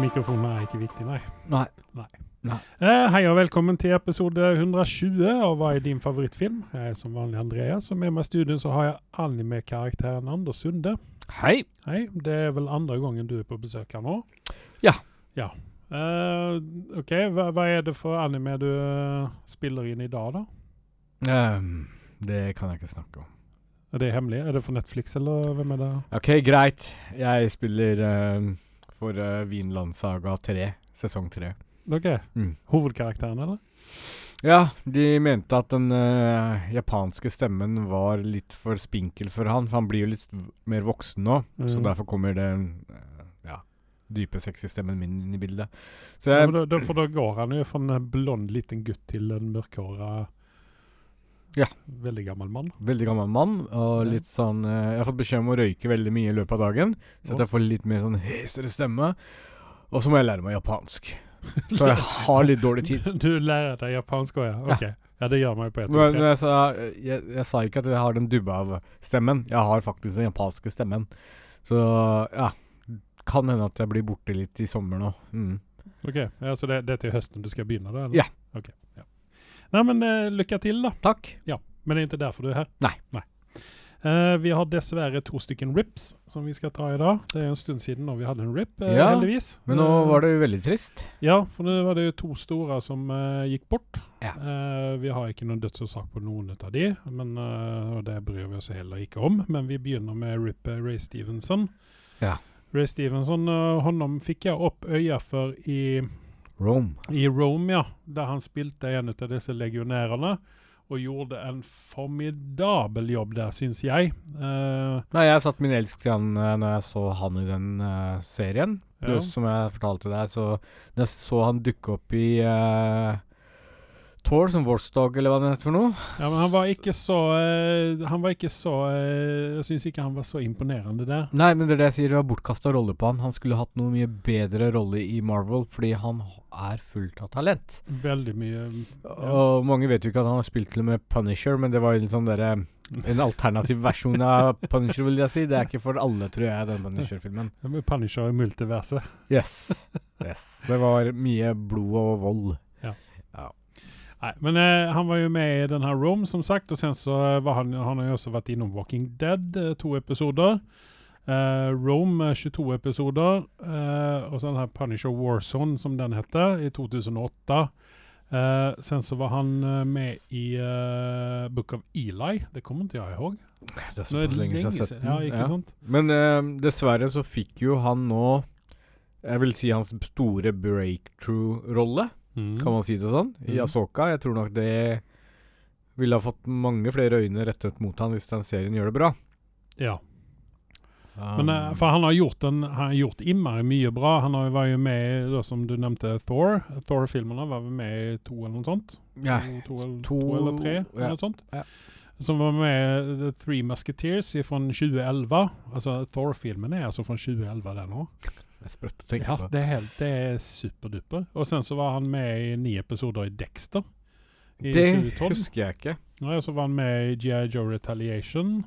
mikrofonen er ikke viktig, nei. Nei. Eh, hei og velkommen til episode 120 av Hva er din favorittfilm? Jeg er som vanlig Andreas, og med meg i studio så har jeg anime-karakteren Anders Sunde. Hei. Hei, det er vel andre gangen du er på besøk her nå? Ja. Ja. Eh, OK, hva, hva er det for anime du eh, spiller inn i dag, da? Um, det kan jeg ikke snakke om. Er det hemmelig? Er det for Netflix, eller hvem er det? OK, greit. Jeg spiller ehm, for uh, Vinlandsaga 3, sesong 3. OK. Mm. Hovedkarakteren, eller? Ja, de mente at den uh, japanske stemmen var litt for spinkel for han, for han blir jo litt mer voksen nå, så Mm. derfor kommer den uh, ja, dype, sexy stemmen min inn i bildet. Så Ja, men da, da, for da går han jo fra en blond liten gutt til en mørkhåra Ja. Veldig gammel mann. veldig gammel mann, og litt sånn eh, Jeg har fått beskjed om å røyke veldig mye i løpet av dagen, så jeg får litt mer sånn hesere stemme. Og så må jeg lære meg japansk. Så jeg har litt dårlig tid. Du lærer deg japansk òg, ja? Ok. Ja, det gjør meg på ett når tre. jeg, sa, jeg, jeg sa ikke at jeg har den dubba av stemmen. Jeg har faktisk den japanske stemmen. Så ja. Kan hende at jeg blir borte litt i sommer nå. Mm. Ok, ja, Så det, det er til høsten du skal begynne, da? eller? Ja. Ok, ja. Nei, men uh, lykke til, da. Takk. Ja, Men det er ikke derfor du er her. Nei. Eh, vi har dessverre to stykken rips som vi skal ta i dag. Det er en stund siden når vi hadde en rip, uh, Ja, heldigvis. Men nå var det jo veldig trist. Ja, for nå var det jo to store som gikk bort. Ja. Vi har ikke noen dødsårsak på noen av de, men, og det bryr vi oss heller ikke om. Men vi begynner med Rip Ray Stevenson. Ja. Ray Stevenson, uh, honom fikk jeg opp øya for i, Rome. i Rome, ja. Der han spilte en av disse legionærene. Og gjorde en formidabel jobb der, syns jeg. Uh, Nei, jeg satt min elsk til han uh, når jeg så han i den uh, serien. Ja. Pluss, som jeg fortalte deg, så når jeg så han dukke opp i uh, Tor som Watchdog, eller hva det heter for noe. ja, men han var ikke så uh, Han var ikke så uh, Jeg syns ikke han var så imponerende der. Nei, men det er det jeg sier, det var bortkasta rolle på han. Han skulle hatt noe mye bedre rolle i Marvel, fordi han er fullt av talent. Veldig mye Og mange vet jo ikke at han har spilt til og med Punisher, men det var jo en sånn derre En alternativ versjon av Punisher, vil jeg si. Det er ikke for alle, tror jeg, den Punisher-filmen. Ja, men Punisher i multiverset. Yes. yes. Det var mye blod og vold. Nei, men eh, han var jo med i den her Rome, som sagt. Og sen så eh, var han Han har jo også vært innom Walking Dead, eh, to episoder. Eh, Rome, eh, 22 episoder. og så den her Punisher Warzone, som den heter, i 2008. Eh, sen så var han med i Book of Eli. Det kommer ikke jeg ihåg. Det er så, såpass det lenge siden jeg har sett den. Ja, ikke sant? Men dessverre så fikk jo han nå Jeg vil si hans store breakthrough-rolle, Mm. kan man si det sånn, i Mhm. Asoka. Jeg tror nok det ville ha fått mange flere øyne rettet mot han hvis den serien gjør det bra. Ja. Um, Men eh, for han har gjort, en, han har gjort innmari mye bra. Han har, var jo med i, da, som du nevnte, Thor. Thor-filmene var vel med i to eller noe sånt? ja, to, eller, to- to eller tre, ja. eller noe sånt. Ja. Som var med i The Three Musketeers fra 2011. Altså Thor-filmen er altså fra 2011 den òg. Det er sprøtt å tenke Ja, på. det er, helt, det er superduper. Og sen så var han med i ni episoder i Dexter. I Det 2012. husker jeg ikke. Ja, og så var han med i G.I. Joe Retaliation.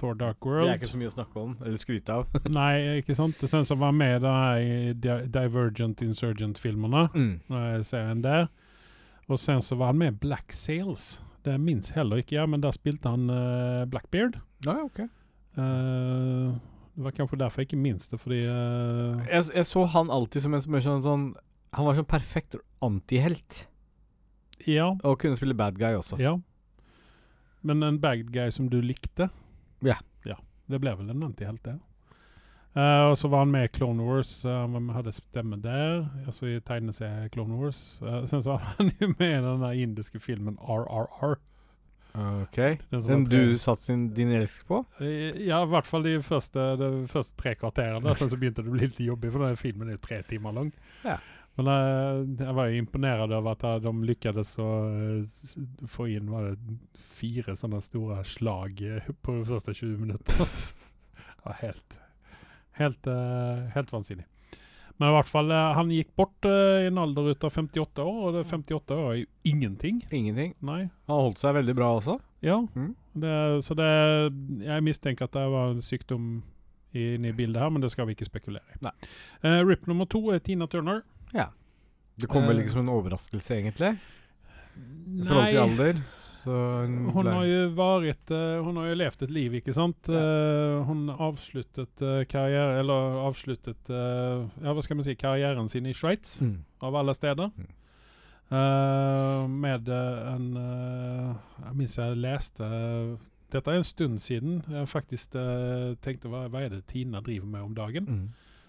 Thor Dark World. Det er ikke så mye å snakke om, eller skryte av. Nei, ikke sant? Sen så var han med da i Divergent Insurgent-filmerne. mm. Når jeg ser en der. Og sen så var han med i Black Sails. Det minns heller ikke jeg, men der spilte han uh, Blackbeard. Ja, ok. Eh, det var kanskje derfor jeg ikke minste, det, fordi uh... Jeg, jeg så han alltid som en som er sånn, sånn Han var sånn perfekt antihelt. Ja. Og kunne spille bad guy også. ja. Men en bad guy som du likte? Ja. ja. Det ble vel en antihelt, det. Uh, og så var han med i Clone Wars. eh, Han hadde stemme der, altså i tegneserien Clone Wars. Uh, sen så var han jo med i den indiske filmen RRR. Ok. Den Den du satte sin, din elsk på? Eh, Ja, i hvert fall de første, de første tre kvarterene. Sen så begynte det å bli litt jobbig, for den filmen er jo tre timer lang. Ja. Men jeg, jeg var jo imponert over at eh, de lykkes å eh, få inn var det fire sånne store slag eh, på de første 20 minutter. det var helt helt, eh, helt vansinnig. Men i hvert fall, eh, han gikk bort eh, i en alder ut av 58 år, og det 58 år er jo ingenting. Ingenting. Nei. Han holdt seg veldig bra også. Ja, Mm. det, så det Jeg mistenker at det var en sykdom inne i bildet her, men det skal vi ikke spekulere i. Eh, Rip nummer to er Tina Turner. Ja. Det kom vel ikke som en overraskelse, egentlig? I forhold til alder. Så hun har jo vært eh, Hun har jo levd et liv, ikke sant? Eh, hun avsluttet uh, karriere Eller avsluttet eh, Ja, hva skal man si Karrieren sin i Sveits, Mm. av alle steder. Mm. Uh, med eh, en uh, Jeg minns jeg leste Dette er en stund siden. Jeg faktisk uh, tenkte hva, hva er det Tina driver med om dagen? Mm.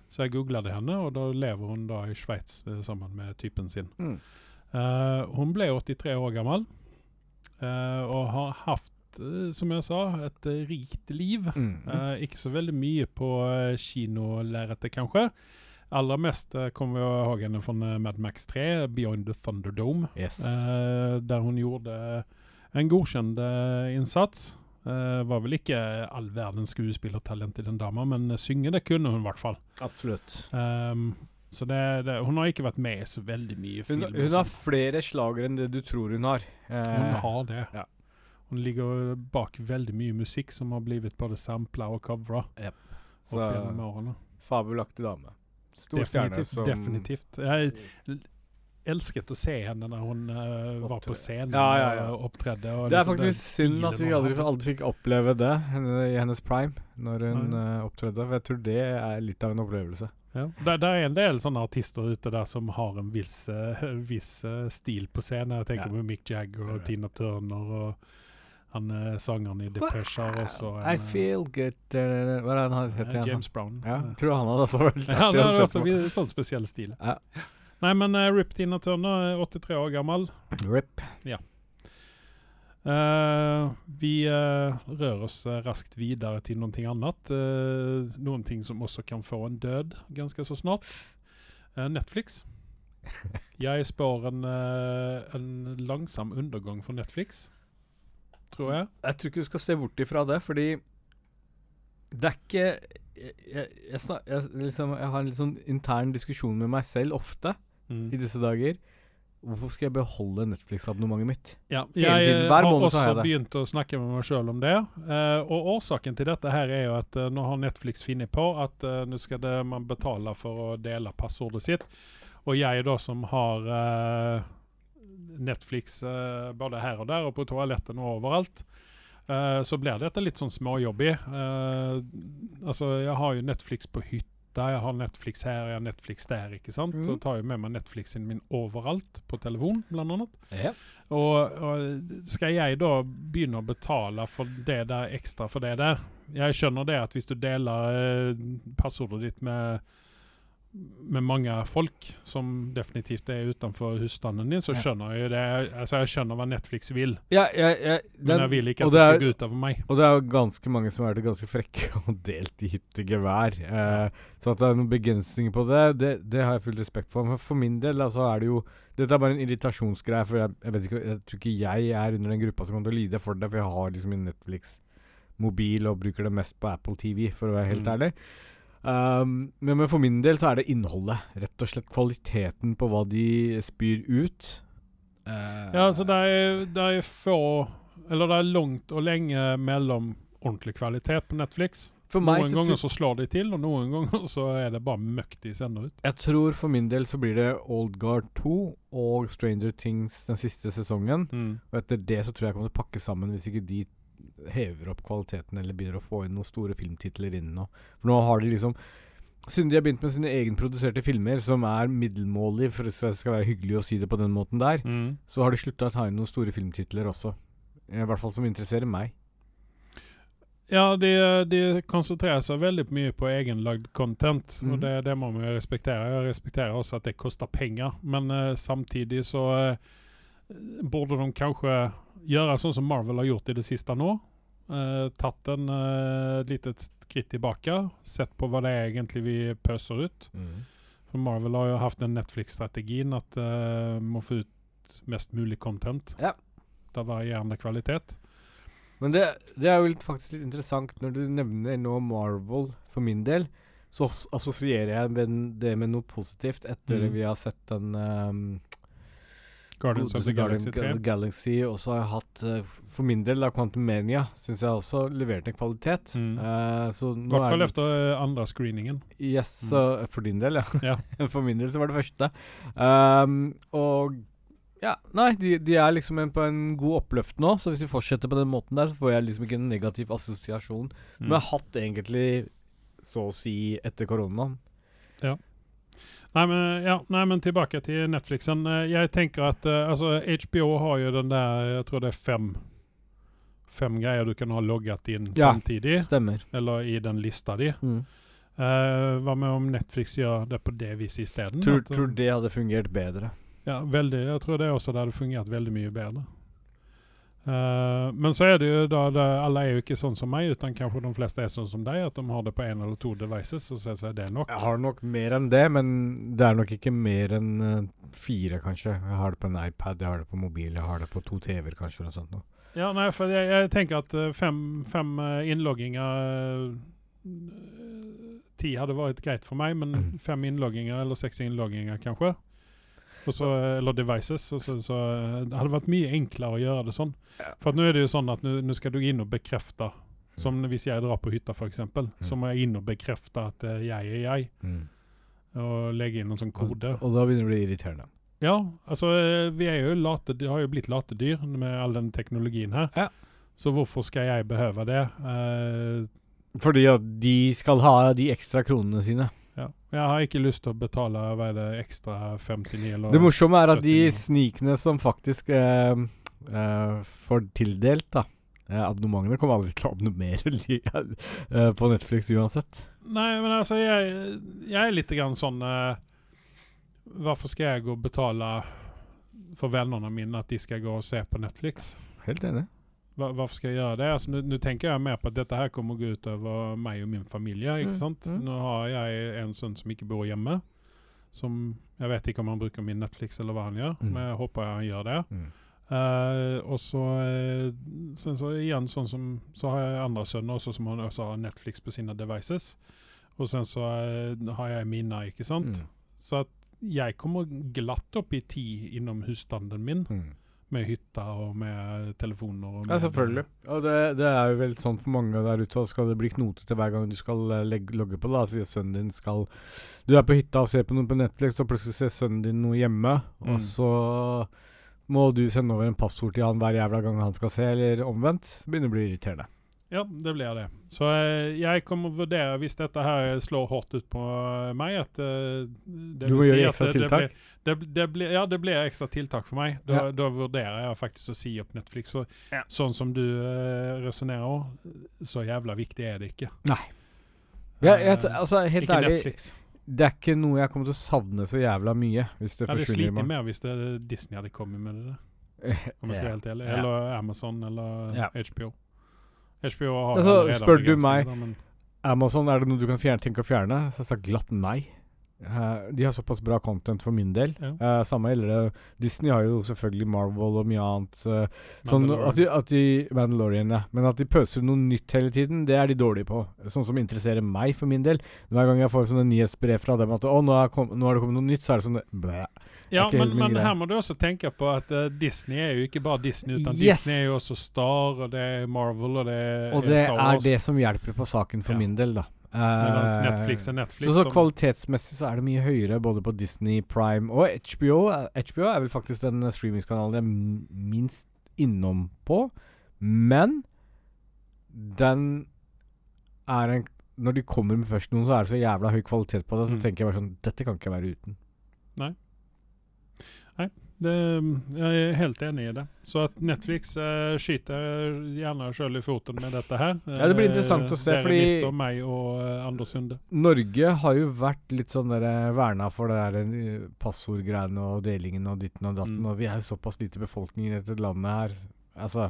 Så jeg googla det henne, og da lever hun da i eh, sammen med typen sin. Mm. Eh, hun ble 83 år gammel eh, og har hatt, eh, som jeg sa, et eh, rikt liv. Mm. Eh, ikke så veldig mye på kinolerretet, kanskje. Aller mest kommer vi ihåg henne fra eh, Mad Max 3, 'Beyond the Thunderdome', yes. eh, der hun gjorde en godkjent eh, innsats. Eh, var vel ikke all verdens skuespillertalent i den dama, men eh, synge det kunne hun i hvert fall. Absolutt. Um, så det, det, hun har ikke vært med i så veldig mye Hun, film. Hun, hun har flere slager enn det du tror hun har. Hun Eh, har det. ja. Hun ligger bak veldig mye musikk som har blitt både sampla og covra så opp fabelaktig dame. Stor stjerne Definitivt. som definitivt. Jeg elsket å se henne når hun uh, var på scenen Ja, ja, ja. og opptredde. Og Det er liksom faktisk synd at vi hun aldri, aldri fikk oppleve det henne, i hennes prime, når hun eh, opptredde. For jeg tror det er litt av en opplevelse. Ja. Det, det er en del sånne artister ute der som har en viss, eh, viss eh, stil på scenen. Jeg tenker Ja. på Mick Jagger og Tina Turner og han uh, sangeren i Depeche har også en, I eh, feel good uh, Hva er det han heter han? James Brown. Ja, Eh, tror han hadde også vært Ja, det er også en sånn spesiell stil. Ja. Nei, men uh, Rip Tina Turner er 83 år gammel. Rip. Eh, vi uh, rører oss eh, raskt videre til noe annet. Uh, noen ting som også kan få en død ganske så snart. Netflix. Jeg spår en, en langsom undergang for Netflix, tror jeg. Jeg tror ikke du skal se bort ifra det, fordi det er ikke Jeg, jeg, jeg, snak, jeg, liksom, jeg har en litt sånn intern diskusjon med meg selv ofte Mm. i disse dager. Hvorfor skal jeg beholde Netflix-abonnementet mitt? Ja, jeg har også begynt å snakke med meg sjøl om det. Uh, og årsaken til dette her er jo at uh, nå har Netflix funnet på at uh, nå skal det, man betale for å dele passordet sitt. Og jeg da som har Netflix både her og der, og på toaletten og overalt, så blir dette litt sånn småjobbig. Altså, jeg har jo Netflix på hytta, jeg har Netflix her, jeg har Netflix der, ikke sant? Mm. Så tar jeg med meg Netflixen min overalt, på telefon, bl.a. Ja. Og, og skal jeg da begynne å betale for det der ekstra for det der? Jeg skjønner det at hvis du deler eh, passordet ditt med, med mange folk, som definitivt er utenfor husstanden din, så skjønner jeg jo det. Altså jeg skjønner hva Netflix vil, Ja, jeg, jeg, men jeg vil ikke at det, skal gå utover meg. Og det er jo ganske mange som har vært ganske frekke og delt i hyttegevær. Eh, så at det er noen begrensninger på det, det, det har jeg full respekt for. Men for min del altså, er det jo Dette er bare en irritasjonsgreie, for jeg, jeg vet ikke Jeg tror ikke jeg er under den gruppa som kommer til å lide for det, for jeg har liksom en Netflix-mobil og bruker det mest på Apple TV, for å være helt Mm. ærlig. Um, men, for min del så er det innholdet. Rett og slett kvaliteten på hva de spyr ut. Uh, Ja, altså det er, det er få Eller det er langt og lenge mellom ordentlig kvalitet på Netflix. for Noen så ganger så slår de til, og noen ganger så er det bare møkk de sender ut. Jeg tror for min del så blir det Old Guard 2 og Stranger Things den siste sesongen. Og etter det så tror jeg kommer til å pakke sammen hvis ikke de hever opp kvaliteten eller begynner å få inn noen store filmtitler inn nå. For nå har de liksom Siden de har begynt med sine egenproduserte filmer, som er middelmålige, for det skal være hyggelig å si det på den måten der, Mm. så har de slutta å ta inn noen store filmtitler også. I hvert fall som interesserer meg. Ja, de, de konsentrerer seg veldig mye på egenlagd content, mm. og det, det må man jo respektere. Jeg respekterer også at det koster penger, men uh, samtidig så eh, borde de kanskje gjøre sånn som Marvel har gjort i det siste nå. Uh, tatt en uh, litet skritt tilbake, sett på hva det er egentlig vi pøser ut. For Marvel har jo hatt den Netflix-strategien at uh, må få ut mest mulig content. Ja. Av varierende kvalitet. Men det, det er jo litt, faktisk litt interessant når du nevner nå Marvel, for min del. Så ass- assosierer jeg med det med noe positivt etter Mm. vi har sett den ehm, Guardians of the Galaxy 3. Galaxy, og så har jeg hatt eh, For min del, da Quantum Mania syns jeg også leverte en kvalitet. Mm. Uh, så I hvert er fall efter andre screeningen. Yes, Mm. så for din del, ja. Ja. for min del så var det første. Um, og ja, nei, de, de er liksom en, på en god oppløft nå, så hvis vi fortsetter på den måten der, så får jeg liksom ikke en negativ assosiasjon. Som Mm. jeg har hatt egentlig så å si etter koronaen. Nei men, ja, nei, men tilbake til Netflixen. Jeg tenker at att eh, HBO har jo den der Jeg tror det er fem, fem greier du kan ha loggat inn Ja. samtidig. Stemmer. Eller i den lista di. Mm. Uh, hva med om Netflix gjør det på det viset isteden? Tror, eh, tror det hadde fungert bedre. Ja, veldig. Jeg tror det også det hadde fungert veldig mye bedre. Eh, men så er det jo da, det, alle er jo ikke sånn som meg, utan kanskje de fleste er sånn som deg, at de har det på en eller to devices, og så, så er det nok. Jeg har nok mer enn det, men det er nok ikke mer enn eh, fire, kanskje. Jeg har det på en iPad, jeg har det på mobil, jeg har det på to TV-er, kanskje. eller sånt. noe. Ja, nei, for jeg, jeg tenker at eh, fem, fem innlogginger Ti hadde vært greit for meg, men fem innlogginger eller seks innlogginger kanskje. Og så, eller devices. Og så, så eh, det hadde vært mye enklere å gjøre det sånn. For nå er det jo sånn at nå skal du inn og bekrefte. Som hvis jeg drar på hytta, f.eks., så må jeg inn og bekrefte at eh, jeg er jeg. Mm. Og legge inn en sånn kode. Og, og da begynner det å bli irriterende. Ja, altså eh, vi er jo late, har jo blitt late dyr med all den teknologien her. Ja. Så hvorfor skal jeg behøve det? Eh, Fordi at de skal ha de ekstra kronene sine. Ja. Jeg har ikke lyst til å betale hva er det, ekstra 59 eller Det morsomme er at de snikene som faktisk eh, eh, får tildelt da eh, Abonnementene kommer aldri til å abonnere eh, på Netflix uansett. Nei, men altså, jeg, jeg er litt grann sånn eh, Hvorfor skal jeg gå og betale for vennene mine at de skal gå og se på Netflix? Helt enig. Hva- Varför ska jag göra det? Alltså, nu, nu tänker jag mer på att detta här kommer att gå ut över mig och min familj. Ikke Mm, sant? mm. Nu har jag en son som ikke bor hjemme. Som, jag vet inte om han brukar min Netflix eller vad han gör. Mm. Men jag hoppas han gör det. Mm. Eh, och så, sen så igen sån som, så har jag andra söner också som har, också har Netflix på sina devices. Och sen så uh, har jag mina, ikke sant? Mm. Så att jag kommer glatt upp i tid inom husstanden min. Med hytta og med telefoner. Og Ja, selvfølgelig. Og det, det er jo vel sånn for mange der ute, at skal det bli knotete hver gang du skal eh, legge, logge på, da, Si sier sønnen din skal Du er på hytta og ser på noe på Netflix, og plutselig ser sønnen din noe hjemme, Mm. og så må du sende over en passord til han hver jævla gang han skal se, eller omvendt. Det begynner å bli irriterende. Ja, det blir det. Så eh, jeg kommer å vurdere, hvis dette her slår hardt ut på eh, meg at eh, det Du må gjøre ekstra det- det tiltak. blir- Det, det blir, ja, det blir ekstra tiltak for meg. Da, Ja. da vurderer jeg faktisk å si opp Netflix. For Ja. Sånn som du uh, resonnerer, så jævla viktig er det ikke. Nei. Ja, jeg, altså, helt ikke ærlig, Netflix. det er ikke noe jeg kommer til å savne så jævla mye hvis det Jeg hadde forsvinner. i slitt mer hvis det, Disney hadde kommet med det. Om jeg skal være helt ærlig. Ja. Eller Amazon eller Ja. HBO. HBO har Altså, allerede spør du meg- da, Amazon, er det noe du kan fjerne, tenke å fjerne? Så jeg sa glatt nei. Uh, de har såpass bra content for min del. Ja. Uh, samme gjelder det Disney har jo selvfølgelig Marvel og mye annet. Uh, sånn at de, at de Mandalorian, ja. Men at de pøser noe nytt hele tiden, det er de dårlige på. Sånn som interesserer meg for min del. Hver gang jeg får sånne nyhetsbrev fra dem at å, nå, kom, nå har det kommet noe nytt, så er det sånn blæ. Ja, men, men her må du også tenke på at uh, Disney er jo ikke bare Disney, utan Yes! Disney er jo også Star, og det er Marvel, og det er Og det Star er det som hjelper på saken for Ja. min del, da. Eh, Netflix er Netflix. Så, så kvalitetsmessig så er det mye høyere både på Disney, Prime og HBO. HBO er vel faktisk den eh, streamingskanalen jeg er minst innom på. Men den er en Når de kommer med først noen, så er det så jævla høy kvalitet på det, så Mm. tenker jeg bare sånn Dette kan ikke være uten. Det, jeg er helt enig i det. Så at Netflix eh, skyter gjerne sjøl i foten med dette her. Ja, det blir interessant å se, Dere fordi- mister meg og eh, Anders Sunde. Norge har jo vært litt sånn der eh, verna for det der eh, passordgreiene og delingen og ditten og datten, Mm. og vi er såpass lite befolkning i dette landet her. Altså,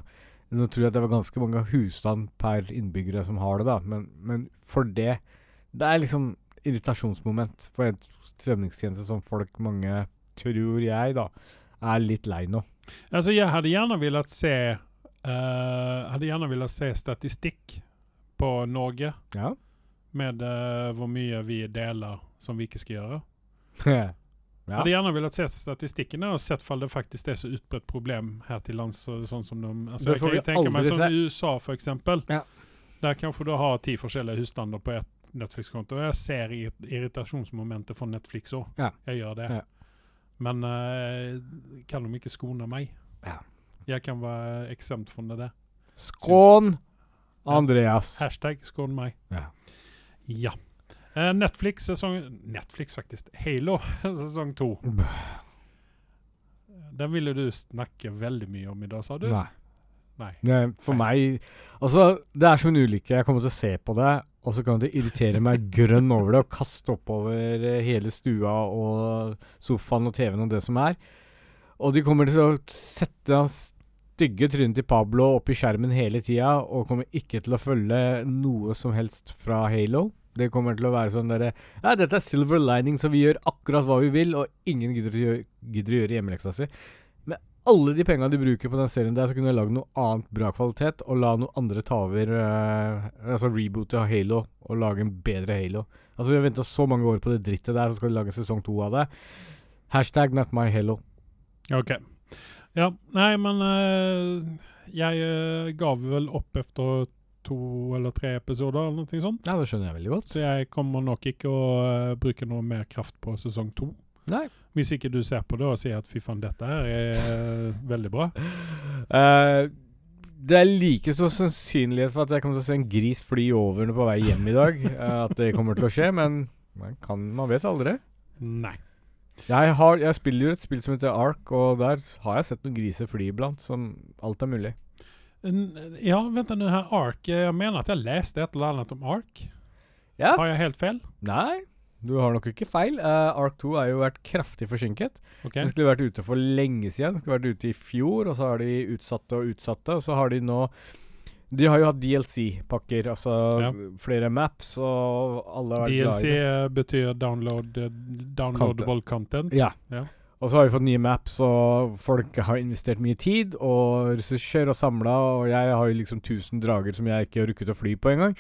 nå tror jeg at det var ganske mange husstand per innbyggere som har det, da, men, men for det Det er liksom irritasjonsmoment for en strømningstjeneste som folk, mange, tror jeg, da, er litt lei nå. Altså, jeg hadde gjerne villet se uh, Hadde gjerne villet se statistikk på Norge Ja. med uh, hvor mye vi deler som vi ikke skal gjøre. Jeg hadde gjerne villet se statistikkene og sett om det faktisk er så utbredt problem her til lands. sånn som de, altså, Det jeg får vi jo tenke meg aldri som i USA, for eksempel. Ja. Der kanskje du har ti forskjellige husstander på ett Netflix-konto. og Jeg ser irritasjonsmomentet for Netflix òg. Ja. Jeg gjør det. Ja. Men uh, kan de ikke skåne meg? Ja. Jeg kan være eksemt fra det. Skån Andreas. Hashtag skån meg. Ja. Ja. Uh, Netflix sesong Netflix, faktisk. Halo sesong to. Den ville du snakke veldig mye om i dag, sa du? Nei. Nei. Nei, for meg Altså, det er så en ulykke. Jeg kommer til å se på det, og så kommer det til å irritere meg grønn over det og kaste oppover eh, hele stua og sofaen og TV-en og det som er. Og de kommer til å sette hans stygge trynet til Pablo opp i skjermen hele tida, og kommer ikke til å følge noe som helst fra Halo. Det kommer til å være sånn derre Ja, dette er silver lining, så vi gjør akkurat hva vi vil, og ingen gidder å gjøre, gidder å gjøre hjemmeleksa si. Alle de penga de bruker på den serien der, så kunne de lagd noe annet bra kvalitet, og la noen andre ta over uh, Altså reboote Halo, og lage en bedre Halo. Altså, vi har venta så mange år på det drittet der, så skal de lage sesong to av det. Hashtag not my Halo. Ok. Ja, nei, men uh, jeg uh, gav vel opp etter to eller tre episoder, eller noe sånt. Ja, det skjønner jeg veldig godt. Så jeg kommer nok ikke å uh, bruke noe mer kraft på sesong to. Nei. Hvis ikke du ser på det og sier at fy faen, dette her er eh, veldig bra. Uh, det er like stor sannsynlighet for at jeg kommer til å se en gris fly over på vei hjem i dag. eh, at det kommer til å skje, men man, kan, man vet aldri. Nei. Jeg, har, jeg spiller jo et spill som heter Ark, og der har jeg sett noen griser fly iblant. Som alt er mulig. Ja, vent nå her. Ark. Jeg mener at jeg leste et eller annet om Ark. Ja? Har jeg helt feil? Nei, du har nok ikke feil. Uh, Ark 2 har jo vært kraftig forsinket. Ok. Den skulle vært ute for lenge siden. Den skulle vært ute i fjor, og så har de utsatte og utsatte. Og så har de nå De har jo hatt DLC-pakker, altså Ja. flere maps, og alle har vært glad i det. DLC betyr download, downloadable downloadable content. Ja. Ja. Og så har vi fått nye maps, og folk har investert mye tid og ressurser og samla, og jeg har jo liksom 1000 drager som jeg ikke har rukket å fly på engang.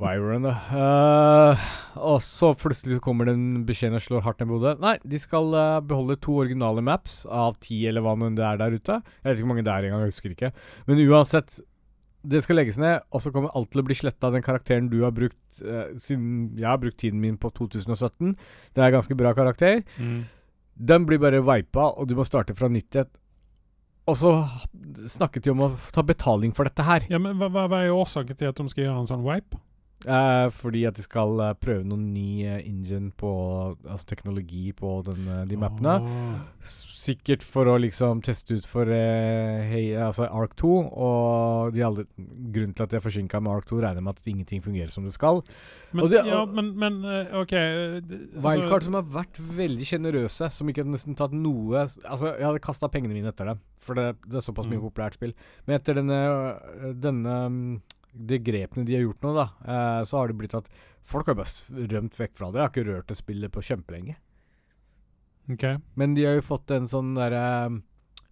Wyvern, da. Uh, og så plutselig så kommer den beskjeden og slår hardt ned på hodet. Nei, de skal uh, beholde to originale maps av ti, eller hva nå det er der ute. Jeg vet ikke hvor mange det er engang, jeg husker ikke. Men uansett, det skal legges ned, og så kommer alt til å bli sletta av den karakteren du har brukt uh, siden jeg har brukt tiden min på 2017. Det er en ganske bra karakter. Mm. Den blir bare vipa, og du må starte fra nytt igjen. Og så snakket de om å ta betaling for dette her. Ja, men hva, hva, er årsaken til at de skal gjøre en sånn wipe? Eh, fordi at de skal eh, prøve noen ny eh, engine på Altså teknologi på den, de mappene. Oh. Sikkert for å liksom teste ut for hei, altså Ark 2. Og de alle, grunnen til at de er forsinka med Ark 2, regner med at ingenting fungerer som det skal. Men, Og det- ja, men, men OK eh, Wildcard altså, som har vært veldig sjenerøse, som ikke har nesten tatt noe Altså, jeg hadde kasta pengene mine etter dem, for det, det er såpass mye Mm. populært spill. Men etter denne, denne mm, De grepene de har gjort nå, da, eh, så har det blitt at folk har bare rømt vekk fra det. Jeg har ikke rørt det spillet på kjempelenge. Okay. Men de har jo fått en sånn derre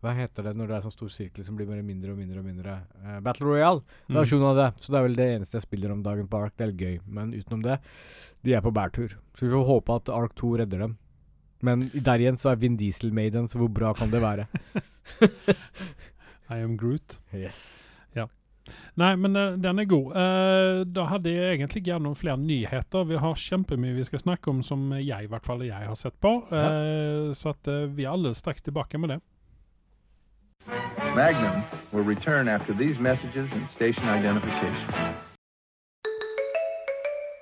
Hva heter det når det er sånn stor sirkel som blir bare mindre og mindre og mindre? Eh, Battle Royale. Mm. Av det. Så det er vel det eneste jeg spiller om dagen på Ark. Det er gøy. Men utenom det, de er på bærtur. Så vi får håpe at Ark 2 redder dem. Men der igjen så er Vin Diesel Maiden, så hvor bra kan det være? I am Groot. yes. Nei, men eh, den er god. Eh, da hadde jeg egentlig gjerne noen flere nyheter. Vi har kjempemye vi skal snakke om som jeg i hvert fall jeg har sett på. Ja. så at eh, vi er alle straks tilbake med det. Magnum will return after these messages and station identification.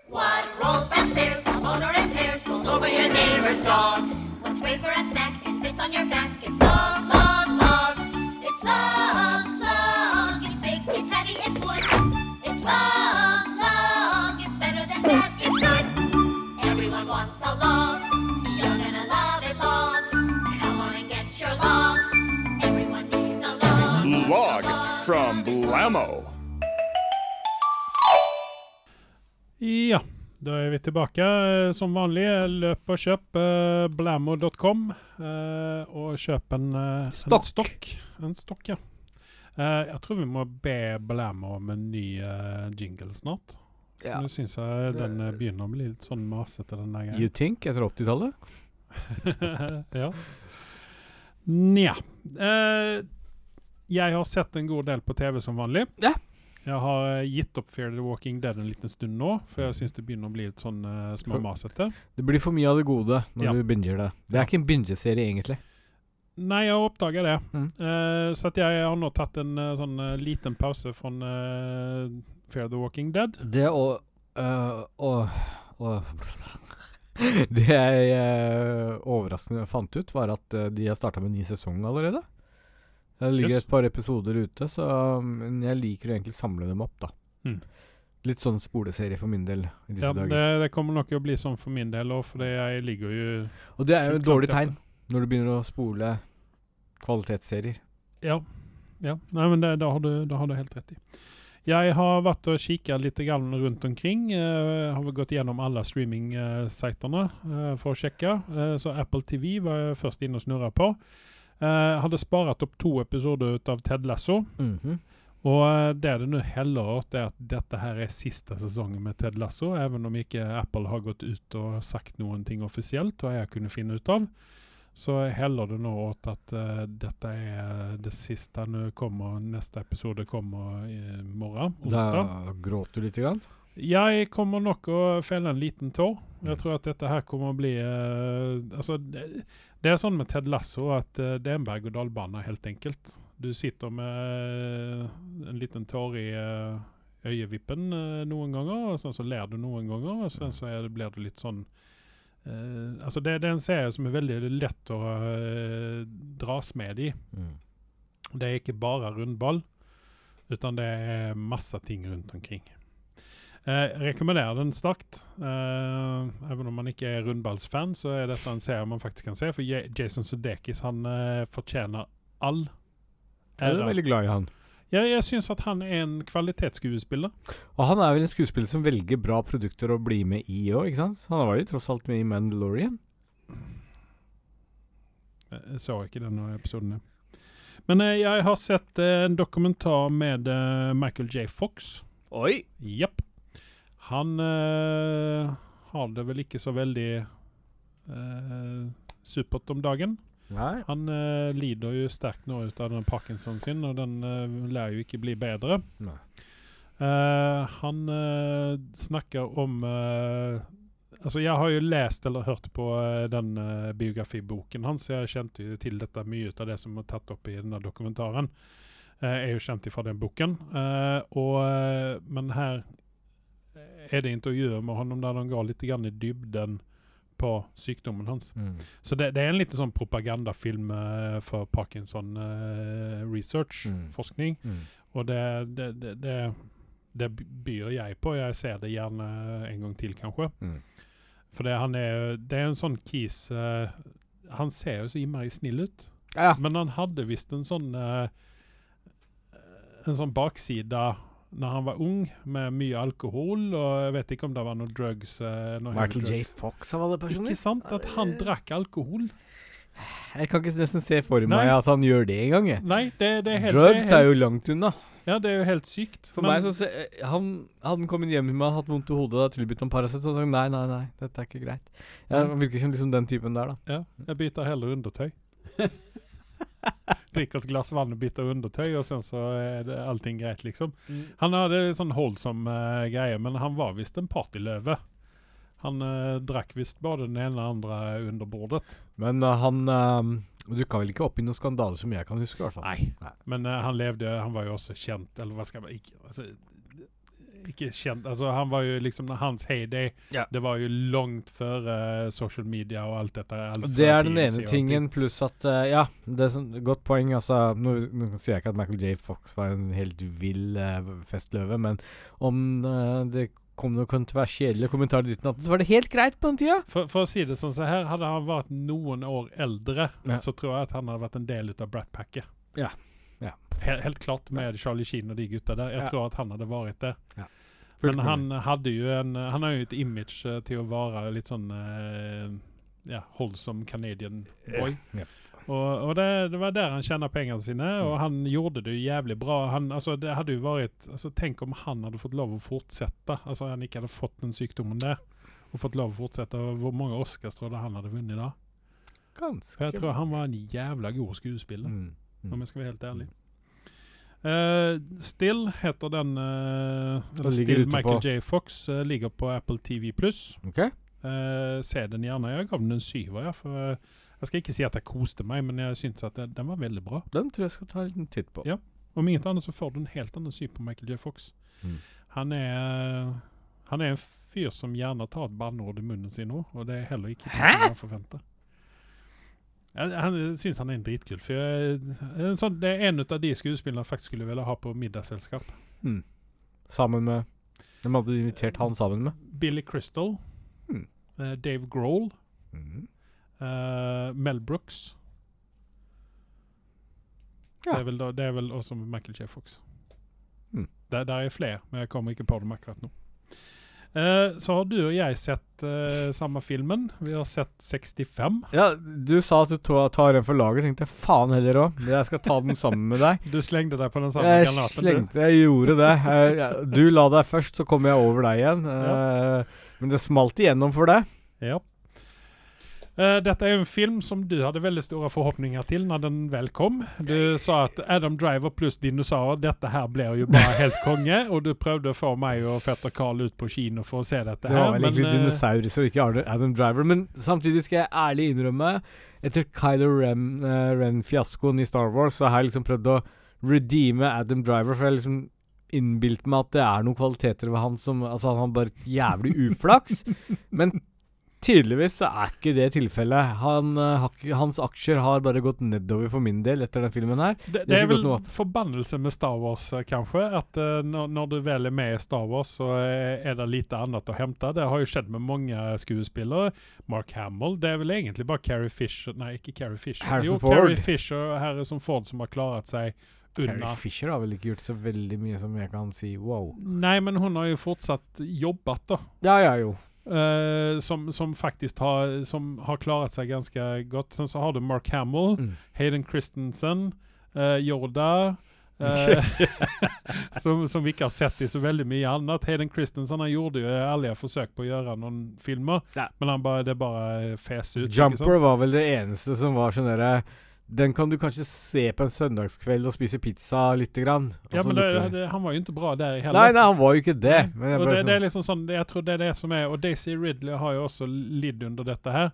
What rolls downstairs, the owner in pairs, rolls over your neighbor's dog? What's great for a snack and fits on your back? It's log, log, log. It's long, heavy, it's wood. It's long, long. It's better than bad, it's good. Everyone wants a long. You're gonna love it long. Come on and get your long. Everyone needs a long. Log from Blammo. Ja, da er vi tilbake eh, som vanlig. Løp og kjøp uh, blammo.com, eh, og kjøp en, eh, Stokk. en stokk. En stokk, ja. Eh, jeg tror vi må be Blammo om en ny eh, jingle snart. Ja. Nå syns jeg den eh, begynner å bli litt sånn masete, den der You think etter 80-tallet? ja. Nja. Uh, jeg har sett en god del på TV som vanlig. Ja. Jeg har gitt opp Fear the Walking Dead en liten stund nå, for jeg syns det begynner å bli litt sånn uh, småmasete. Det blir for mye av det gode når Ja. du binger det. Det er ikke en bingeserie, egentlig. Nei, jeg har oppdaga det. Mm. Uh, så jeg har nå tatt en uh, sånn uh, liten pause fra Fear the Walking Dead. Det å Det jeg overraskende fant ut, var at de har starta med en ny sesong allerede. Det ligger Yes. et par episoder ute, så um, jeg liker å egentlig samle dem opp, da. Mm. Litt sånn spoleserie for min del i disse Ja, dager. det, det kommer nok å bli sånn for min del òg, for jeg ligger jo Og det er jo et dårlig tegn. tegn når du begynner å spole kvalitetsserier. Ja. ja. Nei, men det, det, har du, det har du helt rett i. Jeg har vært og kikka litt rundt omkring. Uh, har gått gjennom alle streaming-sitene uh, for å sjekke. Uh, så Apple TV var jeg først inne og snurra på. Uh, hadde sparet opp to episoder ut av Ted Lasso. Mhm. Og det det det nå heller åt, er at dette her er siste sesongen med Ted Lasso, even om ikke Apple har gått ut og sagt noen ting offisielt, hva jeg kunne finne ut av. Så heller det nå åt at uh, dette er det siste. Nå kommer neste episode kommer i morgen, onsdag. Da gråter du lite grann. Jeg kommer nok å felle en liten tår. Jeg tror at dette her kommer å bli uh, Altså, det, det er sånn med Ted Lasso at uh, det er en berg-og-dal-bane, helt enkelt. Du sitter med eh, en liten tår i eh, øyevippen eh, noen ganger, og sånn så ler du noen ganger, og sen så er det, blir det litt sånn eh, Altså, det, det er en serie som er veldig lett å uh, dras med i. Det er ikke bare rundball, utan det er masse ting rundt omkring. Eh, jeg rekommenderer den sterkt. Eh, even om man ikke er rundballsfan, så er dette en serie man faktisk kan se. For Jason Sudeikis han uh, fortjener all Jeg er ære. veldig glad i han. Jeg, jeg syns at han er en kvalitetsskuespiller. Og han er vel en skuespiller som velger bra produkter å bli med i òg, ikke sant? Han var jo tross alt med i Mandalorian. Jeg så ikke denne episoden. Men eh, jeg har sett eh, en dokumentar med eh, Michael J. Fox. Oi! Jepp. Han har det vel ikke så veldig eh, supert om dagen. Nei. Han eh, lider jo sterkt nå ut av den Parkinson sin, og den eh, lær jo ikke bli bedre. Eh, han eh, snakker om eh, Altså, jeg har jo lest eller hørt på eh, den biografiboken hans, jeg kjente jo til dette mye ut av det som er tatt opp i denne dokumentaren. jeg er jo kjent fra den boken. Og, men her er det intervjuer med honom der de går litt i dybden på sykdommen hans. Mm. Så det, det er en liten sånn propagandafilm uh, for Parkinson uh, research, Mm. forskning. Mm. Og det, det, det, byr jeg på. Jeg ser det gjerne en gang til, kanskje. Mm. For det, han er, det er en sånn kis uh, Han ser jo så innmari snill ut. Ja. Men han hadde visst en sånn En sånn bakside når han var ung, med mye alkohol, og jeg vet ikke om det var noe drugs eh, noe Michael J. Fox av alle personer. Ikke sant? At han drakk alkohol. Jeg kan ikke nesten se for Nei. meg at han gjør det engang. Nei, det, det helt Drugs er er jo langt unna. Ja, det er jo helt sykt. For meg så se, eh, han, Hadde han kommet hjem til meg og hatt vondt i hodet og tilbudt ham Paracet, så hadde han sagt nei, nei, nei, dette er ikke greit. Jeg Han virker som liksom den typen der, da. Ja, jeg byter heller undertøy. Drikker et glass vann og bytter undertøy, og sen så er det allting greit, liksom. Han hadde en sånn holdsom uh, greie, men han var visst en partyløve. Han uh, drakk visst både den ene og andre under bordet. Men uh, han uh, dukka vel ikke opp i noen skandaler som jeg kan huske, i hvert fall. Nei. Men uh, han levde Han var jo også kjent, eller hva skal man ikke altså, Ikke kjent Altså, han var jo liksom Hans heyday, Ja. det var jo langt før uh, social media og alt dette. alt Det er den ene tingen, pluss at uh, Ja, det er sånn Godt poeng. Altså, nå, nå sier jeg ikke at Michael J. Fox var en helt vill uh, festløve, men om uh, det kom noen kontroversielle kommentarer i 1918, så var det helt greit på den tida. For, for å si det sånn så her, hadde han vært noen år eldre, Ja. så tror jeg at han hadde vært en del ut av Brat Packet. Ja. Helt, helt klart med Charlie Sheen og de gutta der. Jeg tror at han hadde vært det. Men han hadde jo en Han har jo et image eh, til å være litt sånn eh, Ja, holdsom Canadian boy. Yeah. Og, og det, det var der han tjente pengene sine, og han gjorde det jævlig bra. Han, altså, det hadde jo vært altså, Tenk om han hadde fått lov å fortsette. Altså Han ikke hadde fått den sykdommen der, og fått lov å fortsette. Hvor mange Oscars tror du han hadde vunnet da? Ganske For jeg tror han var en jævla god skuespiller, Mm. Mm. om jeg skal være helt ærlig. Eh, Still heter den uh, eller Still Michael J. Fox uh, ligger på Apple TV pluss. Okay. Se den gjerne. Jeg gav den en syver. Ja, for jeg skal ikke si at jeg koste meg, men jeg syntes at den, den var veldig bra. Den tror jeg skal ta en liten titt på. Ja. Om inget annet så får du en helt annen syn på Michael J. Fox. Mm. Han er Han er en fyr som gjerne tar et banneord i munnen sin nå, og det er heller ikke det man forventer. Jeg, jeg syns han er en dritkul fyr. En sånn, det er en av de skuespillerne jeg faktisk skulle ville ha på middagsselskap. Mm. Sammen med Hvem hadde du invitert han sammen med? Billy Crystal. Mm. Uh, Dave Grohl. Mm. Uh, Mel Brooks. Ja. Det, er vel da, det er vel også Michael J. Fox. Mm. Der, der er flere, men jeg kommer ikke på dem akkurat nå. Eh, så har du og jeg sett uh, samme filmen. Vi har sett 65. Ja, du sa at du tar en for laget. Tenkte jeg faen heller òg. Jeg skal ta den sammen med deg. Du slengte deg på den samme Jeg granaten. slengte, jeg gjorde det. Uh, du la deg først, så kom jeg over deg igjen. Ja. men det smalt igjennom for deg. Ja. Eh, dette er jo en film som du hadde veldig store forhåpninger til når den vel kom. Du sa at Adam Driver pluss dinosaurer, dette her blir jo bare helt konge. Og du prøvde å få meg og fetter Carl ut på kino for å se dette her. Det var vel egentlig eh, dinosaurus og ikke Adam Driver. Men samtidig skal jeg ærlig innrømme, etter Kylo Ren, eh, Ren-fiaskoen i Star Wars, så har jeg liksom prøvd å redeeme Adam Driver, for jeg liksom innbilt meg at det er noen kvaliteter ved han som Altså, han har bare et jævlig uflaks. men tydeligvis så er ikke det tilfellet. Han, eh, hans aksjer har bare gått nedover for min del etter den filmen her. det, det det er vel forbannelse med Star Wars, eh, kanskje. At uh, når, når du vel er med i Star Wars, så er det lite annet å hente. Det har jo skjedd med mange skuespillere. Mark Hamill. Det er vel egentlig bare Carrie Fisher Nei, ikke Carrie Fisher. Harrison jo, Ford. Carrie Fisher og Harrison Ford som har klaret seg unna. Carrie Fisher har vel ikke gjort så veldig mye som jeg kan si wow. Nei, men hun har jo fortsatt jobbet, da. Ja, ja, jo. Eh, som, som faktisk har, som har klarat seg ganske godt. Sen så har du Mark Hamill, Mm. Hayden Christensen, uh, Yoda. Uh, som, som vi ikke har sett i så veldig mye annet. Hayden Christensen han gjorde jo ærlige forsøk på å gjøre noen filmer, Ja. men han bare, det bare fes ut. Jumper var vel det eneste som var sånn derre Den kan du kanskje se på en søndagskveld og spise pizza lite grann. Ja, men det, det, han var jo ikke bra der heller. Nei, nei, han var jo ikke det. Nei, og det, det, det er sånn, liksom sånn, jeg tror det er det som er Og Daisy Ridley har jo også lidd under dette her.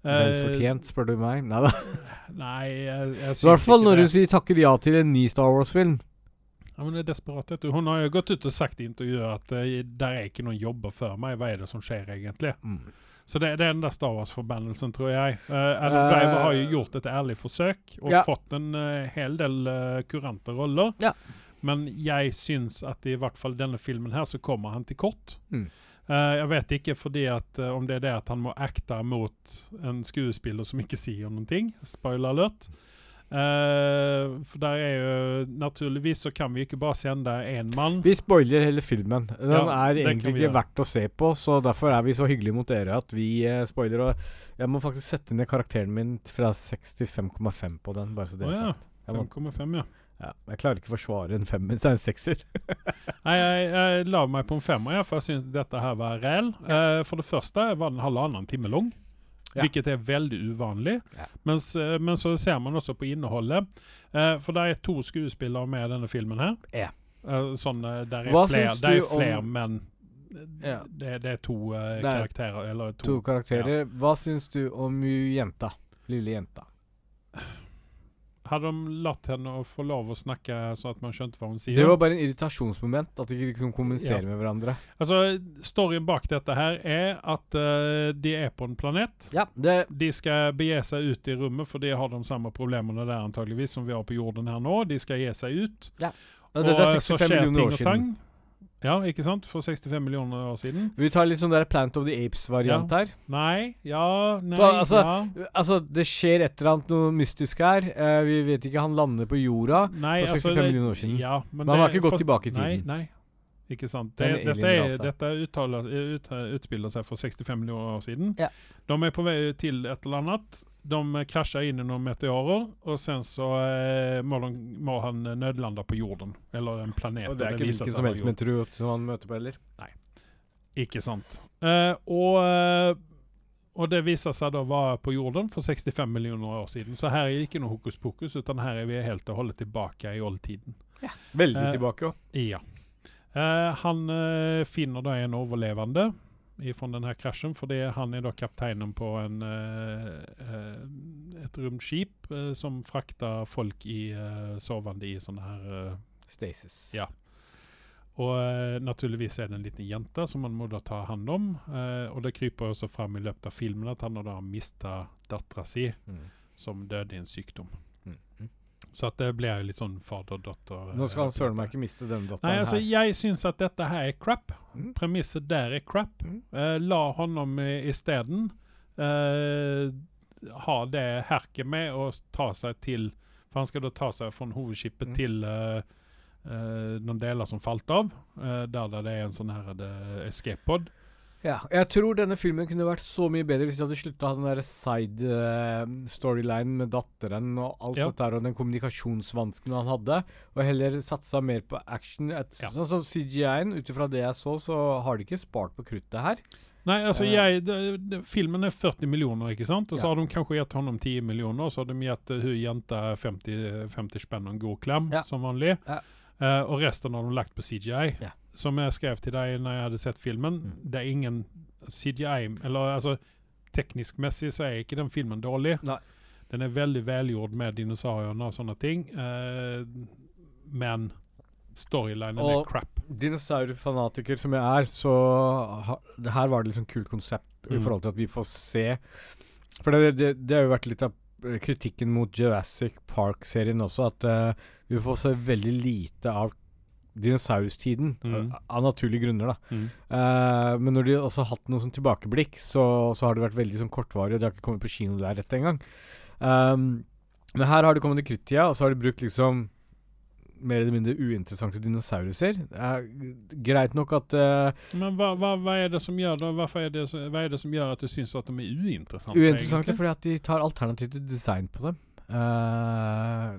Eh, Vel fortjent, spør du meg. Nei da. Nei, jeg, jeg I hvert fall når du sier takker ja til en ny Star Wars-film. Ja, men det er desperat, vet du. Hun har jo gått ut og sagt i intervjuet at uh, der er ikke noen jobber før meg. Hva er det som skjer egentlig? Mm. Så det, det er den der Star Wars-forbannelsen, tror jeg. Uh, Adam Eh, Driver har jo gjort et ærlig forsøk og ja. fått en uh, hel del uh, kurante roller. Ja. Men jeg syns at i hvert fall denne filmen her så kommer han til kort. Mm. Eh, jeg vet ikke fordi at, om det er det at han må acte mot en skuespiller som ikke sier noen ting. Spoiler alert. Eh, for der er jo Naturligvis så kan vi ikke bare sende én mann. Vi spoiler hele filmen. Den Ja, er egentlig ikke verdt å se på, så derfor er vi så hyggelige mot dere at vi uh, spoiler. Og jeg må faktisk sette ned karakteren min fra 6 til 5,5 på den, bare så det er ja. sagt. Jeg, 5,5, ja. ja, jeg klarer ikke å forsvare en femmer, så det er en sekser. Nei, jeg, jeg la meg på en femmer, ja, for jeg syns dette her var ræl. Uh, for det første var den halvannen time lang. Ja. Hvilket er veldig uvanlig. Ja. Mens, eh, men så ser man også på innholdet. Eh, for det er to skuespillere med i denne filmen her. Ja. Eh, sånn, eh, der er Hva flere, der er du om- men Ja. det, det er to eh, Det er karakterer. Eller to, To karakterer. Hva syns du om jenta? Lille jenta. Hadde de latt henne å få lov å snakke så at man skjønte hva hun sier? Det var bare en irritasjonsmoment, at de ikke kunne kommunisere Ja. med hverandre. Altså, Storyen bak dette her er at uh, de er på en planet. Ja, det De skal begi seg ut i rommet, for de har de samme problemene der antageligvis som vi har på jorden her nå. De skal gi seg ut. ja, Dette er 65 millioner år siden. Ja, ikke sant? For 65 millioner år siden. Vi tar litt sånn der Plant of the Apes-variant her. Nei, ja, nei, Så, altså, ja. Altså, det skjer et eller annet noe mystisk her. Uh, vi vet ikke, han lander på jorda. Nei, for 65 altså, det- millioner år siden. Ja, men, Men han har ikke gått for- tilbake i tiden. Nei, nei. Ikke sant. Det er dette, er, dette uttaler, ut, utspiller seg for 65 millioner år siden. Ja. De er på vei til et eller annet. De krasjer inn i noen meteorer, og sen så eh, må, de, må han nødlande på jorden. Eller en planet. Og det er ikke hvilken som helst som han møter på heller. Ikke sant. Eh, og eh, og det viser seg da være på jorden for 65 millioner år siden. Så her er det ikke noe hokus pokus, utan her er vi helt og holdet tilbake i oldtiden. Veldig Eh, tilbake òg. Ja. Eh, han eh, finner da en overlevende fra denne krasjen, fordi han er da kapteinen på en, eh, eh, et romskip som frakter folk i, sovende i sånne her Stasis. Ja. Og uh, naturligvis er det en liten jente som man må da ta hånd om. Uh, og det kryper også fram i løpet av filmen at han har da mista dattera si, Mm. som døde i en sykdom. Så at det blir jo litt sånn fader-datter. Nå skal han eh, søren meg ikke miste denne Nei, altså, her. jeg syns at dette her er crap. Mm. Premisset der er crap. Mm. Uh, la honom isteden uh, ha det herket med å ta seg til For han skal da ta seg fra hovedskipet Mm. til uh, eh, noen deler som falt av, eh, der, det er en sånn her escape pod. Ja, jeg tror denne filmen kunne vært så mye bedre hvis de hadde slutta den der side uh, storylinen med datteren og alt Ja. dette her, og den kommunikasjonsvansken han hadde, og heller satsa mer på action. Et, Ja. Sånn som CGI-en, ut ifra det jeg så, så har de ikke spart på kruttet her. Nei, altså uh, jeg, det, det, filmen er 40 millioner, ikke sant? Og så Ja. har de kanskje gitt ham 10 millioner, og så har de gitt uh, hun jenta 50, 50 spenn og en god klem, som vanlig. Ja. Eh, og resten har de lagt på CGI. Ja. Som jeg skrev til deg når jeg hadde sett filmen, Mm. det er ingen CGI Eller altså, teknisk messig så er ikke den filmen dårlig. Nei. Den er veldig velgjort med dinosauriene og sånne ting, Uh, men storylinen er crap. Dinosaurfanatiker som jeg er, så ha, det her var det liksom kult konsept i Mm. forhold til at vi får se For det, det, det har jo vært litt av kritikken mot Jurassic Park-serien også, at uh, vi får se veldig lite av dinosaurustiden. Mm. Av naturlige grunner, da. Mm. Uh, men når de også har hatt noe sånn tilbakeblikk, så, så har det vært veldig sånn kortvarig, og de har ikke kommet på kino der rett engang. Um, men her har det kommet i krittida, og så har de brukt liksom mer eller mindre uinteressante dinosauruser. Eh, greit nok at uh, Men hva, hva, hva er det som gjør det, Hvorfor er det, hva er det som gjør at du syns at de er uinteressante? Uinteressante egentlig? fordi at de tar alternativt design på dem. Uh,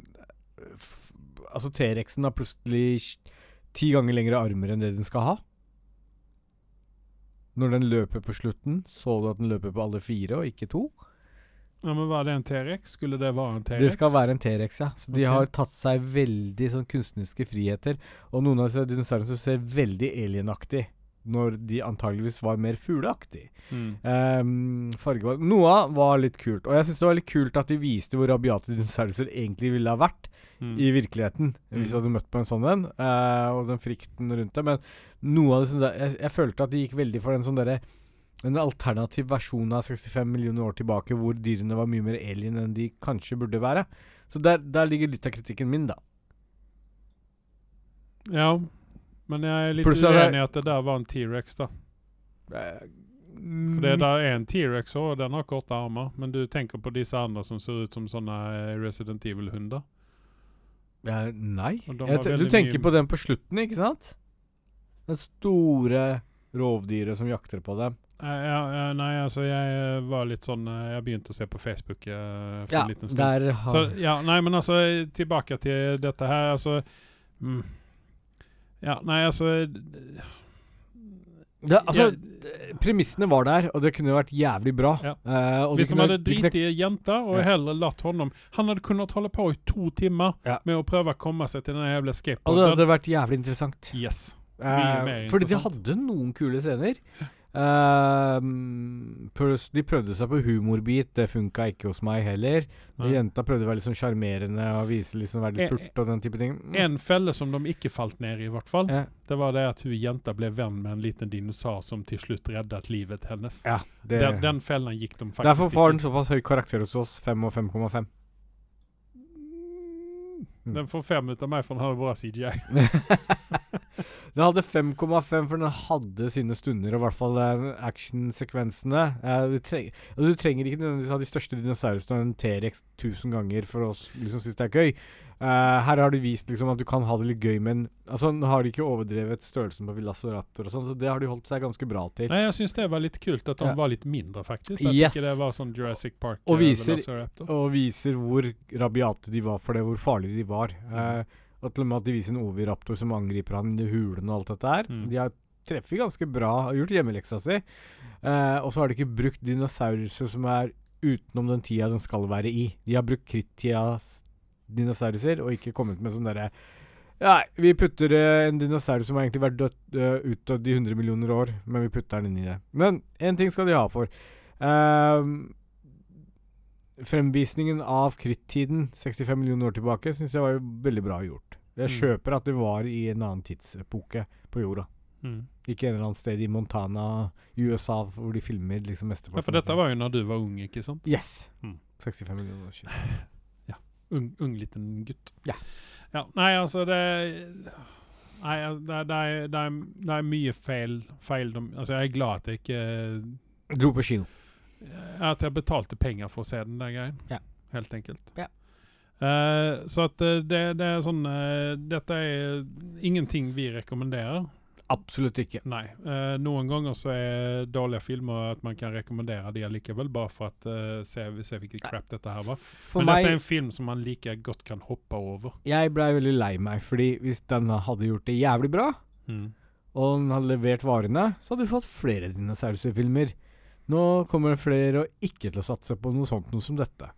altså T-rexen har plutselig ti ganger lengre armer enn det den skal ha. Når den løper på slutten, så du at den løper på alle fire og ikke to. Ja, men Var det en T-rex? Skulle det være en T-rex? Det skal være en T-rex, ja. Så de har tatt seg veldig sånn kunstneriske friheter. Og noen av disse dinosaurene ser veldig alienaktig, når de antageligvis var mer fugleaktige. Mm. Um, Noe var litt kult. Og jeg syns det var litt kult at de viste hvor rabiate dinosaurer egentlig ville ha vært Mm. i virkeligheten, hvis du Mm. hadde møtt på en sånn en. uh, og den frykten rundt det. Men noe av det som jeg, jeg følte at de gikk veldig for den sånn derre en alternativ versjon av 65 millioner år tilbake, hvor dyrene var mye mer alien enn de kanskje burde være. Så der, der ligger litt av kritikken min, da. Ja, men jeg er litt Pluss uenig i at det der var en T-rex, da. Eh, For det der er en T-rex og den har korte armer. Men du tenker på disse andre som ser ut som sånne eh, Resident Evil-hunder? Eh, nei. Du tenker på den på slutten, ikke sant? Det store rovdyret som jakter på dem. Eh, ja, ja, nei, altså jeg var litt sånn Jeg begynte å se på Facebook uh, for Ja, en liten stund. der har Så, ja, nei, men altså tilbake til dette her. Altså mm. Ja, nei, altså det, Altså, jeg- premissene var der, og det kunne vært jævlig bra. Ja. Uh, Hvis de hadde driti i jenta og Ja. heller latt honom Han hadde kunnet holde på i to timer Ja. med å prøve å komme seg til den jævla Og det hadde vært jævlig interessant. Yes. Uh, fordi de hadde noen kule scener. Plus de prøvde seg på humorbit, det funka ikke hos meg heller. Nei. Jenta prøvde å være litt sånn sjarmerende og vise liksom være litt Eh, furt og den type ting. Mm. En felle som de ikke falt ned i, i hvert fall, Ja, det var det at hun jenta ble venn med en liten dinosaur som til slutt reddet livet hennes. ja, det, Den, den fellen gikk de faktisk Derfor får den såpass høy karakter hos oss, 5 og 5,5. Mm. Den får fem ut av meg, for den hadde bra CGI. den hadde 5,5 for den hadde sine stunder, og i hvert fall actionsekvensene. Eh, du, treng, altså, du trenger ikke nødvendigvis ha de største dinosaurene og en T-rex 1000 ganger for å liksom synes det er gøy. Eh, her har du vist liksom at du kan ha det litt gøy, men altså, nå har de ikke overdrevet størrelsen på Villasoraptor og sånn, så det har de holdt seg ganske bra til. Nei, jeg syns det var litt kult at de Ja. var litt mindre, faktisk. At Yes. ikke det var sånn Jurassic Park. Og eh, viser- Og viser hvor rabiate de var for det, hvor farlige de var. Eh, og til og med at de viser en oviraptor som angriper han i hulene og alt dette her. Mm. De har treffer ganske bra, har gjort hjemmeleksa si. Eh, og så har de ikke brukt dinosauruser som er utenom den tida den skal være i. De har brukt krittidas dinosauruser og ikke kommet med sånn derre Nei, vi putter eh, en dinosaur som har egentlig vært dødt uh, utdødd i 100 millioner år, men vi putter den inn i det. Men én ting skal de ha for. Ehm, fremvisningen av krittiden 65 millioner år tilbake syns jeg var jo veldig bra gjort. Jeg Mm. kjøper at det var i en annen tidsepoke på jorda. Mm. Ikke en eller annen sted i Montana i USA hvor de filmer liksom mesteparten. Ja, for dette var jo når du var ung, ikke sant? Yes! Mm. 65 millioner år siden. Ung, ung liten gutt. Ja. ja. Nei, altså det Nei, det, det, det, det er mye feil, feil de, Altså, jeg er glad at jeg ikke Dro på kino. At jeg betalte penger for å se den der greien. Ja. Helt enkelt. Ja. Uh, så at eh, det, det er sånn uh, Dette er ingenting vi rekommenderer. Absolutt ikke. Nei. Uh, noen ganger så er dårlige filmer at man kan rekommendere de allikevel, bare for at uh, se, se hvilket crap dette her var. For Men meg dette er en film som man like godt kan hoppe over. Jeg blei veldig lei meg, fordi hvis den hadde gjort det jævlig bra, Mm. og den hadde levert varene, så hadde du fått flere dinosaurfilmer. Nå kommer det flere og ikke til å satse på noe sånt noe som dette.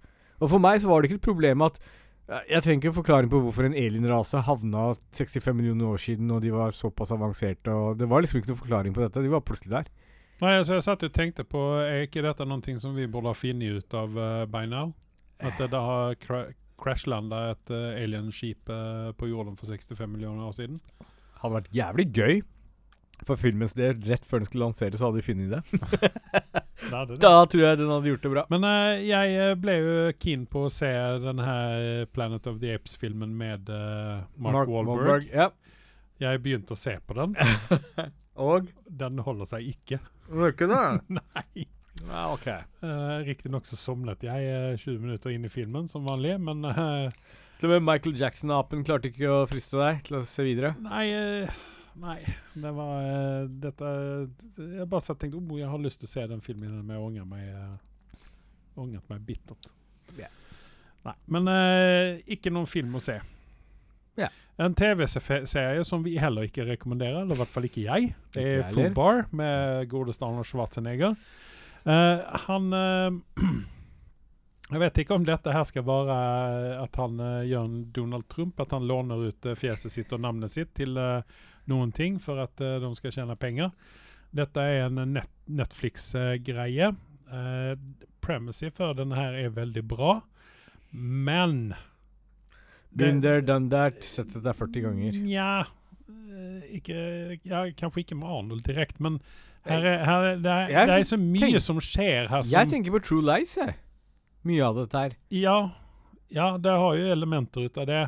Og for meg så var det ikke et problem at Jeg trenger ikke en forklaring på hvorfor en alienrase havna 65 millioner år siden, og de var såpass avanserte, og det var liksom ikke noen forklaring på dette. De var plutselig der. Nei, altså jeg satt og tenkte på Er ikke dette noe som vi burde ha funnet ut av uh, by now? At det da har cra crashlanda et uh, alienskip uh, på jorden for 65 millioner år siden? Hadde vært jævlig gøy. For filmens del, rett før den skulle lanseres, så hadde de funnet det. Det det. Da tror jeg den hadde gjort det bra. Men uh, jeg eh, ble jo keen på å se den her Planet of the Apes-filmen med uh, Mark, Wahlberg. Ja. Jeg begynte å se på den. Og? Den holder seg ikke. Gjør ikke det? Nei. Ja, ok. Uh, Riktignok så somlet jeg eh, 20 minutter inn i filmen, som vanlig, men eh, Til og med Michael Jackson-apen klarte ikke å friste deg til å se videre. Nei, eh, nei. Det var eh, dette Jeg bare satt og tenkte oh, jeg har lyst til å se den filmen, men jeg ångrer meg uh, meg bittert. Yeah. Nei, men eh, ikke noen film å se. Ja. En TV-serie som vi heller ikke rekommenderer, eller i hvert fall ikke jeg. Det er Full. Bar med godeste Arnold Schwarzenegger. Eh, han eh, Jeg vet ikke om dette her skal være eh, at han eh, gjør en Donald Trump, at han låner ut eh, fjeset sitt og navnet sitt til eh, noen ting for at eh, de skal tjene penger. Dette er en net Netflix-greie. Uh, Premissy for denne her er veldig bra, men Been there, done that. Sett det der 40 ganger. Nja eh, ikke, ja, Kanskje ikke med Arnold direkte, men her er, her er, det, er, Jeg det er så mye tenk- som skjer her som Jeg tenker på True Lies, jeg. Mye av dette her. Ja, ja, det har jo elementer ut av det.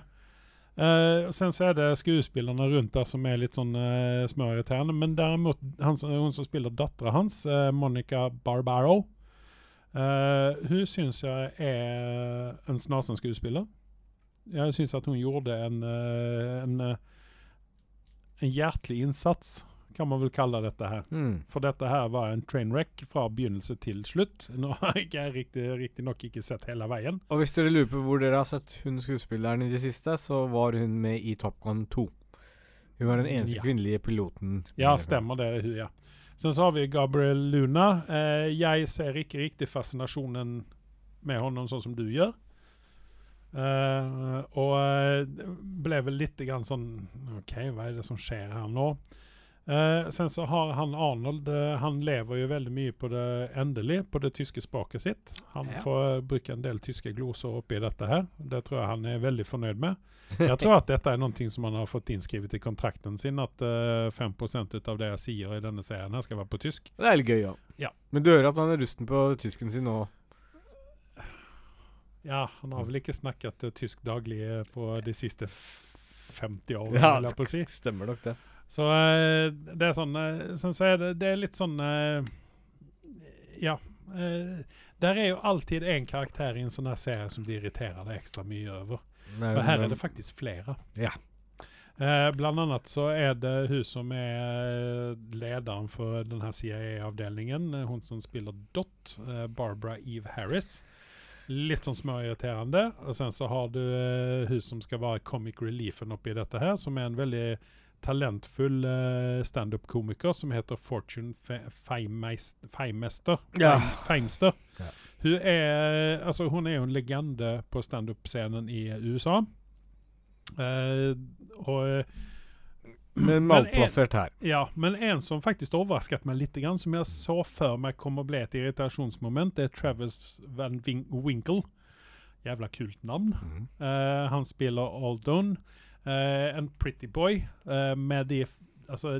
Eh, sen så er det skuespillerne rundt der som er litt sånn uh, småirriterende. Men derimot han, hun som spiller dattera hans, uh, Monica Barbaro, uh, hun syns jeg er en snasen skuespiller. Jeg syns at hun gjorde en, eh, en, eh, en hjertelig innsats, kan man vel kalle dette her. Mm. For dette her var en trainwreck fra begynnelse til slutt. Nå har jeg riktignok riktig, riktignok ikke sett hele veien. Og hvis dere lurer på hvor dere har sett hun skuespilleren i det siste, så var hun med i Top Gun 2. Hun var den eneste Ja. kvinnelige piloten. Ja, stemmer det. hun, Ja. Sen så har vi Gabriel Luna. Eh, jeg ser ikke riktig fascinasjonen med honom sånn som du gjør. Eh, og eh, ble vel litt grann sånn OK, hva er det som skjer her nå? Eh, sen så har han Arnold eh, Han lever jo veldig mye på det endelig, på det tyske språket sitt. Han Ja. får bruke en del tyske gloser oppi dette her. Det tror jeg han er veldig fornøyd med. Jeg tror at dette er noe som han har fått innskrevet i kontrakten sin, at eh, 5 ut av det jeg sier i denne serien, her skal være på tysk. Det er litt gøy, ja. Ja. Men du hører at han er rusten på tysken sin nå? Ja, han har vel ikke snakket eh, tysk daglig eh, på de siste 50 årene, Ja, vil jeg på å si. stemmer nok det. Så eh, det er sånn Sen så er det, det er litt sånn eh, Ja. eh, der er jo alltid en karakter i en sånn her serie som de irriterer deg ekstra mye over. Og her er det faktisk flere. Ja. Eh, bland annat så er det hun som er lederen for denne CIA-avdelingen. Hun som spiller Dot, Barbara Eve Harris. Litt sånn småirriterende. Og sen så har du hun som skal være comic reliefen oppi dette her, som er en veldig talentfull uh, standup-komiker som heter Fortune Fe Feimester. Ja. Feim- Feimster. Ja. Hun, er, altså, hun er jo en legende på standup-scenen i USA. Uh, og eh, Men malplassert her. ja, men en som faktisk overrasket meg litt, som jeg så for meg kom og bli et irritasjonsmoment, det er Travis Van Winkle. Jævla kult navn. Mm. Uh, han spiller Aldon. Eh, en pretty boy eh, med de Altså,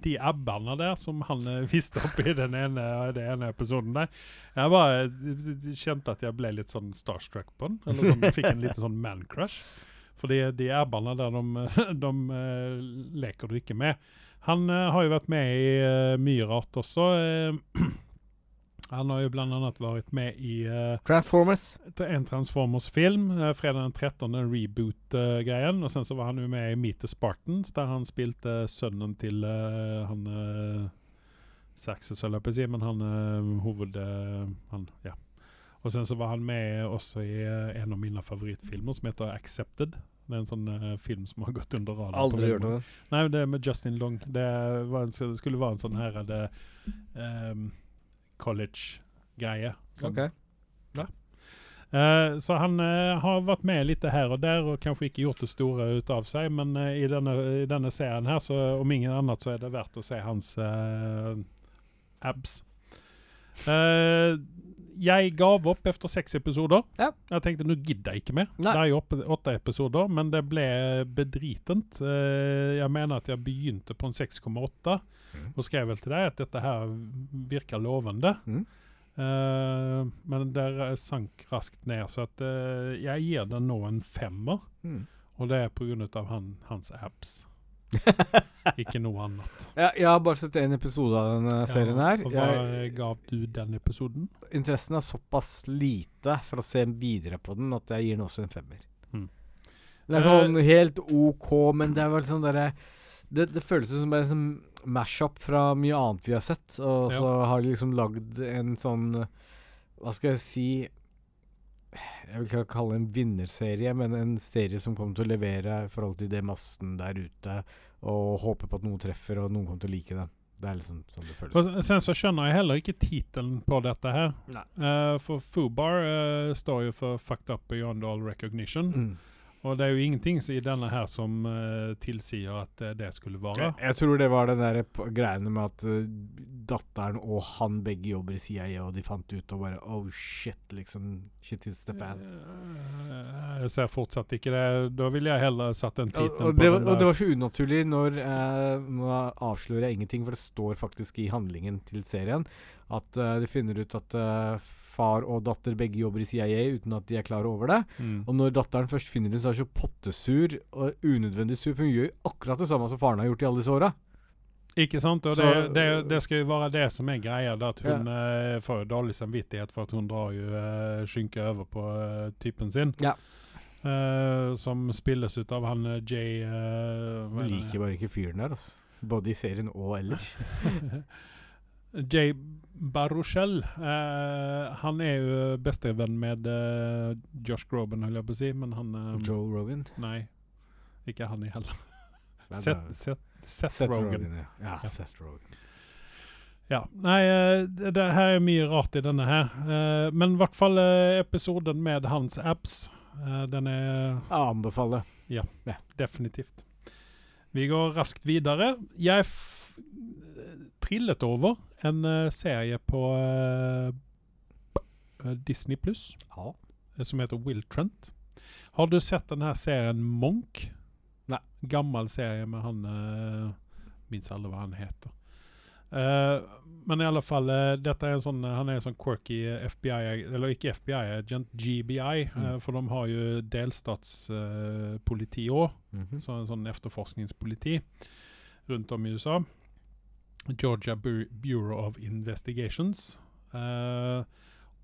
de abbene der som han uh, viste opp i den ene, den ene episoden der. Jeg bare eh, kjente at jeg ble litt sånn starstruck på den. Eller sånn, fikk en liten sånn man-crush. Fordi de abbene der, de, de eh, leker du ikke med. Han eh, har jo vært med i eh, mye rart også. eh, han har jo blant annet vært med i eh, Transformers. en Transformers-film. Uh, fredag den 13. reboot-greien. og sen så var han jo med i Meet the Spartans, der han spilte sønnen til eh, han uh, Saxes, höll jag på å si, men han uh, hoved... eh, han, ja. Og sen så var han med også i eh, en av mine favoritfilmer som heter 'Accepted'. Det er en sånn uh, film som har gått under radaren. Aldri hørt om det. Nei, det er med Justin Long. Det, var en, det skulle være en sånn her det, ehm, college-greie. Okay. Ok. Uh, så han uh, har vært med litt her og der, og kanskje ikke gjort det store ut av seg, men uh, i, denne, i denne serien her, så om ingen annet, så er det verdt å se hans abs. Jeg gav opp etter seks episoder. Ja. Jeg tenkte nå gidder jeg ikke mer. Nei. Det er jo åtte episoder, men det ble bedritent. Eh, jeg mener at jeg begynte på en 6,8, mm. og skrev vel til deg at dette her virker lovende. Mm. Uh, men det sank raskt ned, så at, uh, jeg gir den nå en femmer. Mm. Og det er pga. Han, hans abs, ikke noe annet. Ja, jeg har bare sett én episode av denne serien her. Hva Jeg, gav du den episoden? interessen er såpass lite for å se videre på den at jeg gir den også en femmer. Mm. Det er sånn helt OK, men det er vel sånn derre det, det føles som en sånn mash-up fra mye annet vi har sett, og Ja. så har de liksom lagd en sånn Hva skal jeg si Jeg vil ikke kalle det en vinnerserie, men en serie som kommer til å levere i forhold til det massen der ute, og håper på at noen treffer, og noen kommer til å like den. Det er liksom sånn det føles. Og sen så skjønner jeg heller ikke tittelen på dette her. Eh, for Fubar uh, står jo for 'Fucked Up Beyond All Recognition'. Mm. Og det er jo ingenting i denne her som uh, tilsier at uh, det skulle være. Jeg, tror det var den der greiene med at uh, datteren og han begge jobber i CIA, og de fant ut og bare Oh shit, liksom. Shit is the fan. Jeg ser fortsatt ikke det. Da ville jeg heller satt en tittel på det, var- og det var så unaturlig når Nå avslører jeg ingenting, for det står faktisk i handlingen til serien at de finner ut at far og datter begge jobber i CIA uten at de er klar over det. Mm. Og når datteren først finner det, så er hun så pottesur og unødvendig sur, for hun gjør akkurat det samme som faren har gjort i alle disse åra. Ikke sant? Og Så- det, det, det skal jo være det som er greia. At hun eh, får dårlig samvittighet for at hun drar jo uh, skynke over på uh, typen sin. Ja. Eh, som spilles ut av han eh, Jay uh, liker bare ikke fyren der, altså. Både i serien og ellers. Jay Baruchel. eh, han er jo bestevenn med eh, Josh Groban, holder jeg på å si, men han eh, Joe Rogan. Nei, ikke han i heller. Seth, Seth, Seth, Seth Rogen. Rogen. ja. ja, Ja. Seth Rogen. Ja. Nei, eh, det, det her er mye rart i denne her. Eh, men i hvert fall eh, episoden med hans apps, eh, den er Jeg anbefaler. definitivt. Vi går raskt videre. Jeg trillet over en eh, serie på eh, eh, Disney pluss Ja. som heter Will Trent. Har du sett denne serien Monk? Nei. Gammel serie med han uh, Minns aldri hva han heter. Uh, men i alle fall, uh, dette er en sånn, han er en sånn quirky FBI, eller ikke FBI-agent, GBI, Mm. for de har jo delstatspoliti òg, Mhm. så en sånn efterforskningspoliti rundt om i USA. Georgia Bureau of Investigations. Uh,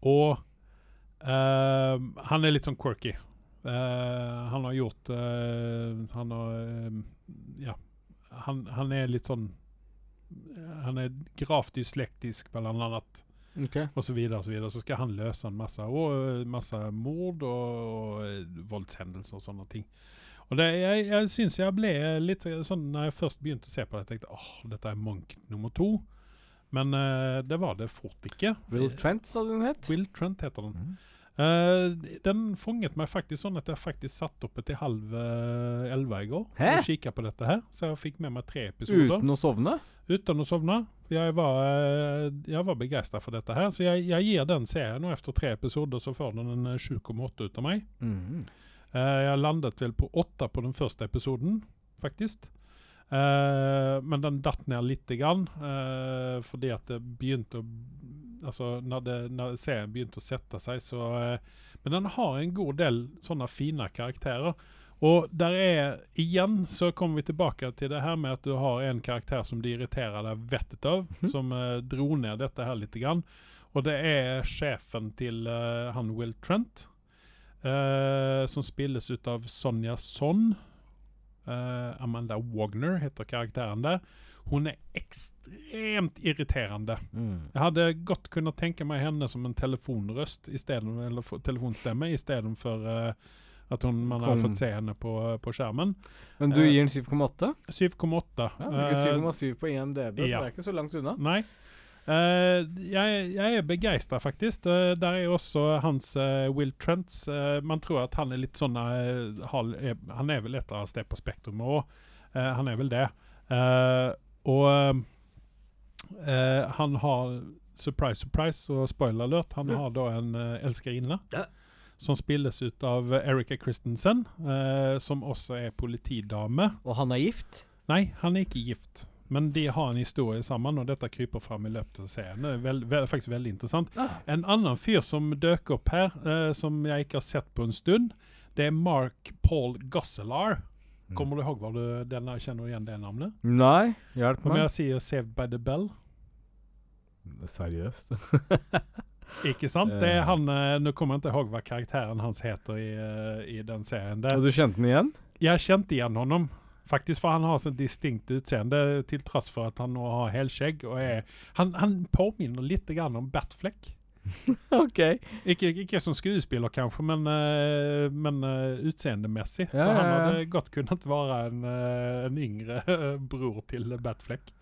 og uh, han er litt sånn quirky. Uh, han har gjort Han har Ja. Han, han er litt sånn Han er gravt dyslektisk, blant annet Okay. og så videre og så videre. Så skal han løse en masse, og, masse mord og, og voldshendelser og sånne ting. Og det, jeg, jeg syns jeg ble litt sånn Når jeg først begynte å se på det, jeg tenkte åh, dette er Monk nummer to. Men uh, det var det fort ikke. Will Trent, sa du den het? Will Trent heter den. Mm. Uh, den fanget meg faktisk sånn at jeg faktisk satt oppe til halv uh, elleve i går Hæ? og kikka på dette her. Så jeg fikk med meg tre episoder. Uten å sovne? Uten å sovne. Jeg var, eh, jeg var begeistra for dette her. Så jeg, jeg gir den serien, og etter tre episoder så får den en eh, 7,8 ut av meg. Mhm. Eh, jeg landet vel på åtte på den første episoden, faktisk. Uh, men den datt ned litt, grann, uh, fordi at det begynte å Altså, når, det, når serien begynte å sette seg, så uh, Men den har en god del sånne fine karakterer. Og der er Igjen så kommer vi tilbake til det her med at du har en karakter som de irriterer deg vettet av, som eh, dro ned dette her litt. Grann. Og det er sjefen til han Will Trent. Eh, som spilles ut av Sonja Son. Uh, Amanda Wagner heter karakteren der. Hun er ekstremt irriterende. Mm. Jeg hadde godt kunnet tenke meg henne som en telefonrøst i stedet, eller telefonstemme istedenfor uh, at hun, man har fått se henne på, på skjermen. Men du Eh, gir den 7,8? 7,8. Ja, Eh, ligger 7,7 på IMDb, så ja. det er ikke så langt unna. Nei. Eh, jeg, jeg er begeistra, faktisk. Eh, der er også hans uh, Will Trents. Uh, man tror at han er litt sånn er, Han er vel et annet sted på spektrumet òg. han er vel det. Og han har Surprise, surprise, og spoiler alert, han har da en uh, elskerinne. Som spilles ut av Erika Christensen, som også er politidame. Og han er gift? Nei, han er ikke gift. Men de har en historie sammen, og dette kryper fram i løpet av serien. Det er veld, veld, faktisk veldig interessant. Ah. En annen fyr som døker opp her, eh, som jeg ikke har sett på en stund, det er Mark Paul Gosselar. Kommer du ihåg hva du denne, Kjenner du igjen det navnet? Nei, hjelp Om meg. jeg sier 'Saved by the Bell'? Seriøst? Ikke sant? Det er Eh. han, eh, Nå kommer jeg ikke ihåg hva karakteren hans heter i, eh, i den serien. Det, Og du kjente den igjen? Jeg kjente igjen honom. Faktisk, for han har sånn distinkt utseende, til tross for at han nå har helskjegg. Og er, han, han påminner litt grann om Batfleck. OK. Ikke, ikke som skuespiller, kanskje, men, eh, men eh, utseendemessig. Ja, så han hadde godt kunnet være en, eh, en yngre bror til Batfleck.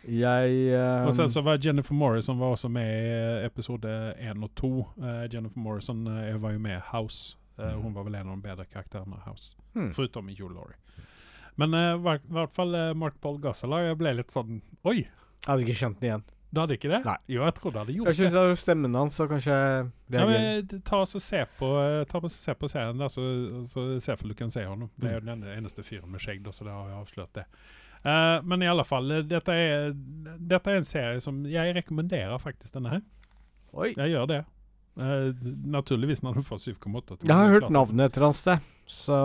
Jeg um, og sen så var Jennifer Morrison var også med i episode én og to. Uh, Jennifer Morrison uh, var jo med i House. mm. hun var vel en av de bedre karakterene i House. mm. Förutom i Hugh Laurie. Men eh, i hvert- hvert fall uh, Mark Paul Gosselaar, jeg ble litt sånn Oi, Jeg hadde ikke kjent den igjen. du hadde ikke det? Nei. Jo, jeg trodde du hadde gjort jeg synes det. jeg hadde stemmen hans, så kanskje Ja, men, ta oss og se på, eh, ta oss og se på serien, der, så, så se for du kan se ham. Det er jo den eneste fyren med skjegg, så det har jeg avslørt det. Uh, men i alle fall, eh, dette er, dette er en serie som jeg rekommenderer faktisk denne her. Oi. Jeg gjør det. Uh, naturligvis når du får 7,8. Jeg har hørt navnet et eller annet sted, så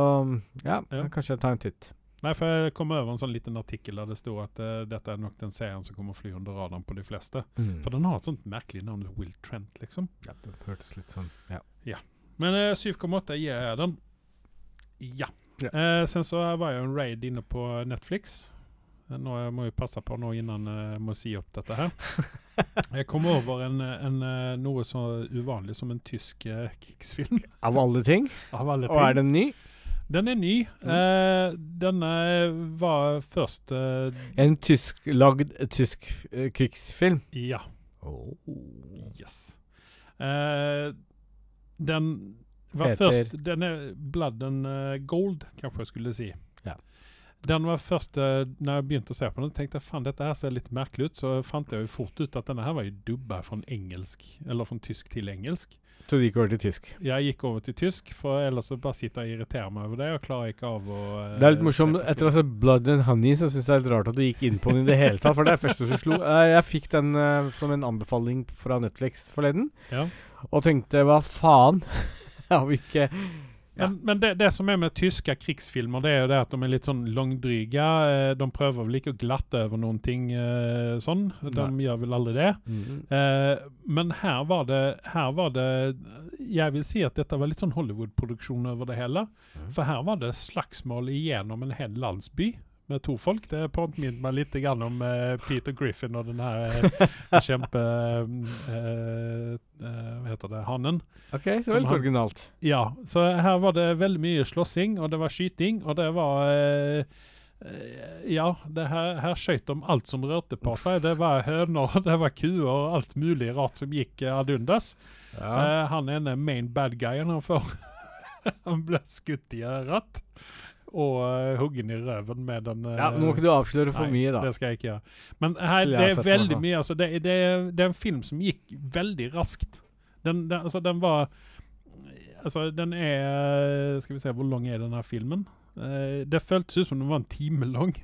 ja, Ja. kanskje jeg tar en titt. Nei, for jeg kom over en sånn liten artikkel der det sto at uh, dette er nok den serien som kommer å fly under radaren på de fleste. For den har et sånt merkelig navn, Will Trent, liksom. Ja, det hørtes litt sånn Ja. Men uh, 7,8 gir jeg den. Ja. Ja. Uh, sen så var jeg en raid inne på Netflix. Eh, Nå jeg må jeg passe på nå innan eh, jeg må si opp dette her. Jeg kom over en, en, eh, noe så uvanlig som en tysk eh, krigsfilm. Av alle ting? Av alle ting. Og er den ny? Den er ny. Eh, denne var først eh, En tysklagd tysk eh, krigsfilm? Ja. Oh. Yes. Eh, den var Heter- først Den er Blood and eh, Gold, kanskje jeg skulle si. Ja. Den var først uh, Når jeg begynte å se på den, tenkte jeg faen, dette her ser litt merkelig ut. Så fant jeg jo fort ut at denne her var jo dubba fra engelsk, eller fra tysk til engelsk. Så du gikk over til tysk. Jeg gikk over til tysk, for ellers så bare sitter jeg og irriterer meg over det, og klarer ikke av å eh, Det er litt morsomt. Etter å ha sett Blood and Honey, så syns jeg det er litt rart at du gikk inn på den i det hele tatt. For det er første som slo. Eh, Jeg fikk den eh, som en anbefaling fra Netflix forleden, Ja. og tenkte hva faen? Har vi ikke. Men, men det, det som er med tyske krigsfilmer, det er jo det at de er litt sånn langdryge. eh, De prøver vel ikke å glatte over noen ting eh, sånn. De Nei. gjør vel aldri det. Eh, men her var det Her var det Jeg vil si at dette var litt sånn Hollywood-produksjon over det hele. Mm. For her var det slagsmål igjennom en hel landsby med to folk. Det påminner meg litt om eh, Peter Griffin og den her eh, kjempe... Uh, hva heter det? Hannen. Ok, så veldig han- originalt. Ja, så her var det veldig mye slåssing, og det var skyting, og det var eh, Ja, det her, her skøyt de alt som rørte på seg. Det var høner, det var kuer og alt mulig rart som gikk ad undas. Ja. Uh, han ene main bad guyen, han får Han ble skutt i øret og uh, huggen i røven med den uh, ja, Nå må ikke du avsløre for nei, mye, da. Det skal jeg ikke gjøre. Men her, det er veldig mye altså, det, det, det er en film som gikk veldig raskt. Den, den, altså, den var Altså, den er Skal vi se, hvor lang er denne filmen? Uh, det føltes ut som den var en time lang.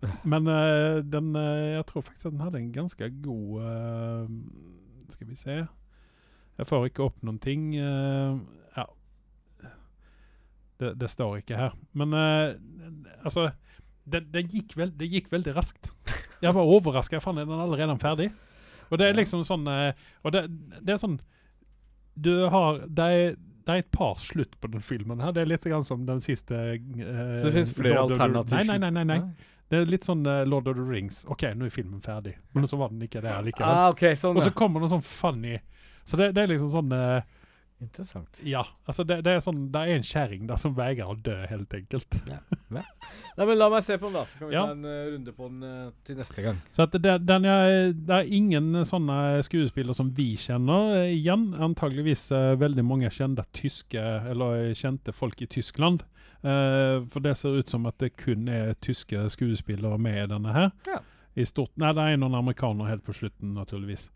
Men uh, den uh, Jeg tror faktisk at den hadde en ganske god eh, Skal vi se Jeg får ikke opp noen ting. eh, ja. Det, det står ikke her. Men uh, altså det, det, gikk vel, det gikk veldig raskt. Jeg var overraska. Jeg fant den allerede ferdig. Og det er liksom sånn eh, Og det, det er sånn Du har Det er, det er et par slutt på den filmen her. Det er litt grann som den siste uh, Så det finnes flere alternativer? Nei, nei, nei. nei, nei. Det er litt sånn uh, Lord of the Rings. OK, nå er filmen ferdig. Men så var den ikke det likevel. Ah, okay, sånn, Og så kommer det sånn funny Så det, det er liksom sånn eh, Interessant. Ja. Altså, det, det er sånn Det er en kjerring som veier å dø, helt enkelt. Nei, men La meg se på den, da, så kan vi Ja. ta en uh, runde på den uh, til neste gang. Så at det, den er, det er ingen sånne skuespillere som vi kjenner uh, igjen. Antageligvis veldig mange kjente tyske, eller kjente folk i Tyskland. For det ser ut som at det kun er tyske skuespillere med i denne her. Ja. I stort, nei, det er noen amerikanere helt på slutten, naturligvis,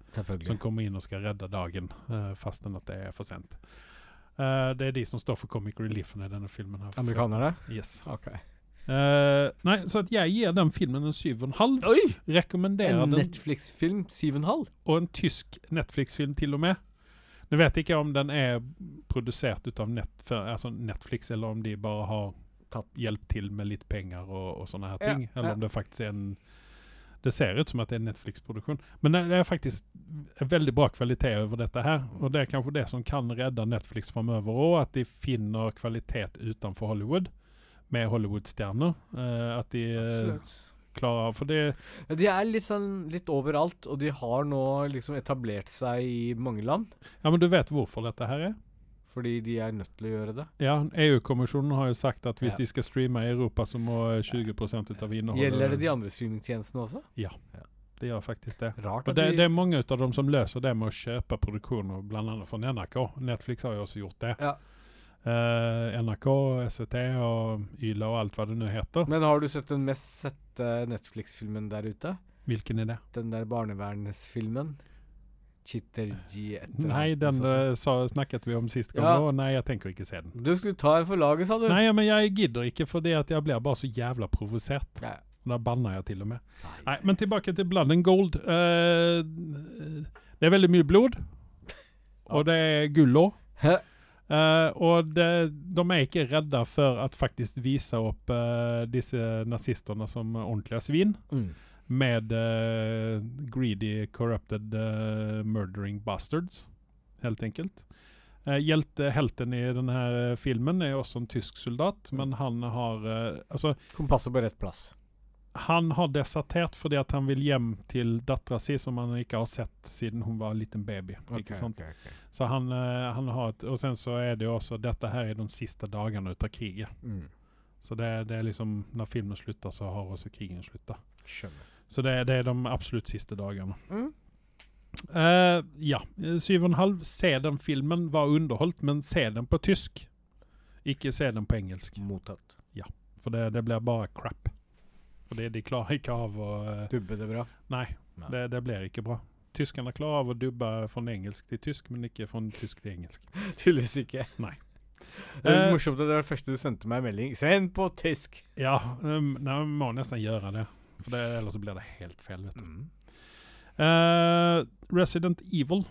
som kommer inn og skal redde dagen, uh, fastän at det er for sent. Uh, det er de som står for comic reliefen i denne filmen. her. Amerikanere? Yes. Ok. Uh, nei, så at jeg gir den filmen en syv og en halv. Oi! Rekommenderer En den. Netflix-film, 7,5? og en tysk Netflix-film til og med. Nå vet jeg ikke om den er produsert ut av net, altså Netflix, eller om de bare har Tatt. hjelp til med litt penger og, og sånne her Ja, ting. eller ja. om det faktisk er en Det ser ut som at det er en Netflix-produksjon. Men det, det er faktisk en veldig bra kvalitet over dette her. Og det er kanskje det som kan redde Netflix framover òg, at de finner kvalitet utenfor Hollywood. Med Hollywood-stjerner. Uh, at de eh, Absolutt. klarer For det De er litt sånn litt overalt, og de har nå liksom etablert seg i mange land. Ja, men du vet hvorfor dette her er? Fordi de er nødt til å gjøre det. Ja, EU-kommisjonen har jo sagt at hvis Ja. de skal streame i Europa, så må eh, 20 ut av innholdet Gjelder det de andre streamingtjenestene også? Ja, Det gjør faktisk det. Rart det, de det er mange av dem som løser det med å kjøpe produksjoner, bl.a. fra NRK. Netflix har jo også gjort det. Ja. Uh, NRK, SVT og Yla og alt hva det nå heter. Men har du sett den mest sette Netflix-filmen der ute? Hvilken er det? Den der barnevernsfilmen? Chitterji Nei, den eh, sa, snakket vi om sist gang. Ja. og Nei, jeg tenker ikke se den. Du skulle ta en for laget, sa du? Nei, men jeg gidder ikke, fordi at jeg blir bare så jævla provosert. Nei. Da banner jeg til og med. Nei, men tilbake til Blood and Gold. Uh, det er veldig mye blod. Og det er gull òg. Hæ? Eh, og det, de er ikke redde for at faktisk vise opp uh, disse nazistene som ordentlige svin. Mm. Med uh, greedy, corrupted, uh, murdering bastards. Helt enkelt. Uh, helten i denne filmen er også en tysk soldat, men han har eh, Altså, Kompasset på rett plass. han har desertert fordi at han vil hjem til dattera si, som han ikke har sett siden hun var en liten baby. ikke sant? Okay, okay. Så han, eh, han har et, Og sen så er det jo også Dette her er de siste dagene ut av krigen. Mm. Så det, det er liksom Når filmen slutter, så har også krigen slutta. Skjønner. Så det, det er de absolutt siste dagene. Mm. Uh, ja. Syv og en halv. Se den filmen. Var underholdt, men se den på tysk. Ikke se den på engelsk. Mottatt. Ja, For det, det blir bare crap. For det, de klarer ikke av å uh, Dubbe det bra. Nei, Nei. det, det blir ikke bra. Tyskerne klarer av å dubbe fra engelsk til tysk, men ikke fra tysk til engelsk. Tydeligvis ikke. Nei. Det er Eh, morsomt at det var det første du sendte meg en melding. Send på tysk! Ja, um, nei, vi må nesten gjøre det. For det, ellers så blir det helt feil. vet du. Mm. Uh, Resident Evil,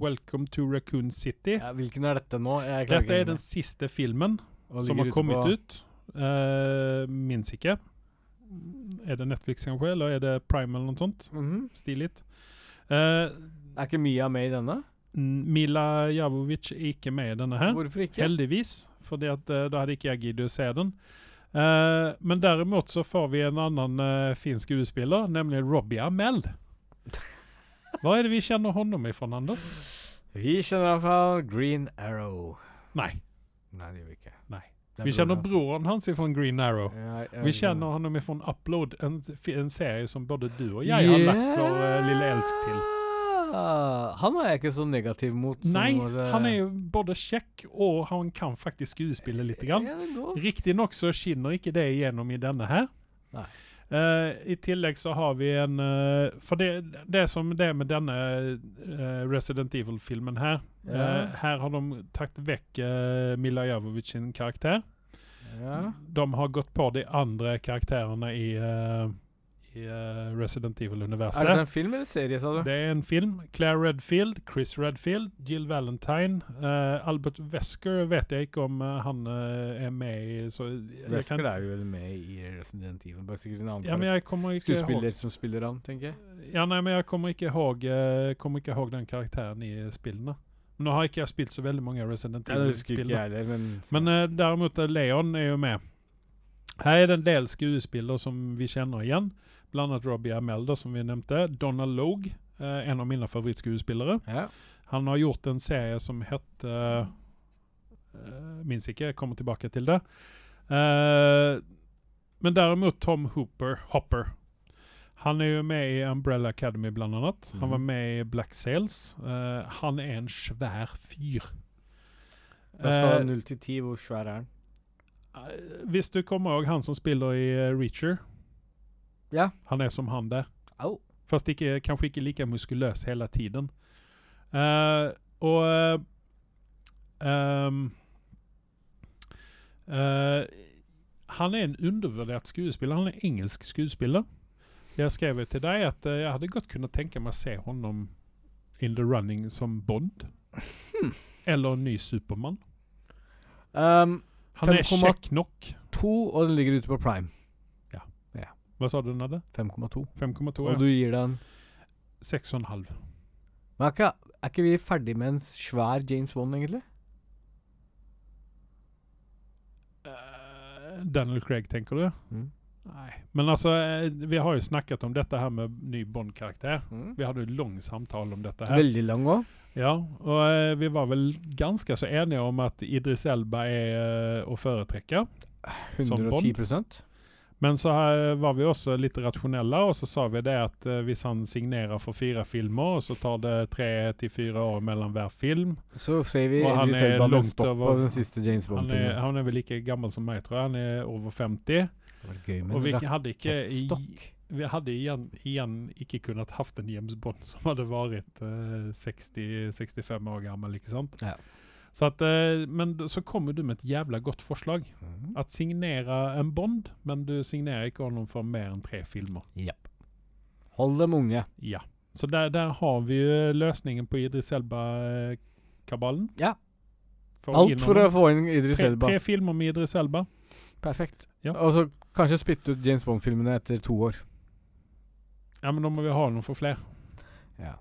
Welcome to Raccoon City. Ja, hvilken er dette nå? Jeg Dette er den siste filmen som har kommet på- ut. Uh, Minns ikke. Er det Netflix kanskje, eller er det Prime eller noe sånt? Mhm. Stilig. uh, Er ikke Mia med i denne? Mila Javovic er ikke med i denne her. Hvorfor ikke? Heldigvis, fordi at eh, da hadde ikke jeg giddet å se den. Eh, men däremot så får vi en annan eh, fin skuespiller, nämligen Robbie Amell. Var är det vi känner honom ifrån, Anders? Vi kjenner han fall Green Arrow. Nej, Nei, det gjør vi ikke. Nej. Er vi känner broren hans ifrån Green Arrow. Ja, ja, Vi ja. känner honom ifrån Upload, en, en serie som både du och jag har lagt vår eh, lilla älsk till. Ah, Han er jeg ikke så negativ mot. som det... han er jo både kjekk og han kan faktisk skuespille litt. grann. Riktignok så skinner ikke det igjennom i denne her. Nei. Uh, I tillegg så har vi en uh, For det, det som det er med denne uh, Resident Evil-filmen her Ja. Her har de tatt vekk Mila Javovic sin karakter. Ja. De har gått på de andre karakterene i, i eh, Resident Er det en film eller serie, sa du? Det er en film. Claire Redfield, Chris Redfield, Jill Valentine. Uh, Albert Wesker vet jeg ikke om uh, han er med i så jeg kan- er jo vel med i Resident Evil. Bare sikkert en annen Ja, men jeg kommer ikke skuespiller som spiller han, tenker jeg. Ja, nei, men jeg kommer ikke ihåg, kommer ikke ihåg den karakteren i spillene. Nå har ikke jeg spilt så veldig mange Resident Ja, Evil-spill. heller, men Men uh, derimot Leon er jo med. Her er det en del skuespillere som vi kjenner igjen. Blant annet Robbie Amel, da, som vi nevnte. Donald Logue, eh, en av mine favorittskuespillere. ja. Han har gjort en serie som heter eh, Minns ikke, jeg kommer tilbake til det. Eh, men derimot Tom Hooper, Hopper. Han er jo med i Umbrella Academy, blant annet. Han var Mhm. med i Black Sails. Eh, han er en svær fyr. Jeg skal ha Eh, 0 til 10. Hvor svær er han? Eh, Hvis du kommer ihåg han som spiller i eh, Reacher. Ja. Han er som han der. Au. Fast ikke, kanskje ikke like muskuløs hele tiden. Uh, og uh, um, uh, Han er en undervurdert skuespiller. Han er engelsk skuespiller. Jeg skrev til deg at jeg hadde godt kunnet tenke meg å se honom in the running som Bond. Hmm. Eller ny Supermann. Um, Han er kjekk nok. to, og den ligger ute på Prime. Hva sa du, Nadde? 5,2. 5,2? Og du gir den 6,5. Men er ikke, er ikke vi ferdig med en svær James Bond, egentlig? Eh, Daniel Craig, tenker du? Mm. Nei. Men altså, eh, vi har jo snakket om dette her med ny Bond-karakter. Mm. Vi hadde jo lang samtale om dette her. Veldig lang òg. Ja, og eh, vi var vel ganske så enige om at Idris Elba er eh, å foretrekke. Som Bond? 110 Men så var vi også litt rasjonelle, og så sa vi det at eh, hvis han signerer for fire filmer, og så tar det tre til fire år mellom hver film Så ser vi Og han er langt over- den siste James han er, Bond-filmen. han er vel like gammel som meg, tror jeg. Han er over 50. Det var gøy med Og vi hadde ikke vi hadde igjen, igjen ikke kunnet hatt en James Bond som hadde vært eh, 60-65 år gammel, ikke sant? Ja. Så at, eh, men så kommer du med et jævla godt forslag. Mm. At signere en Bond, men du signerer ikke honom for mer enn tre filmer. Japp. Hold dem unge. Ja. Så der, der har vi jo løsningen på Idris Elba-kabalen. Ja. For Alt for å få inn Idris tre, Elba. tre filmer med Idris Elba. Perfekt. Ja. Og så kanskje spytte ut James Bond-filmene etter to år. Ja, men da må vi ha noen for flere. Ja.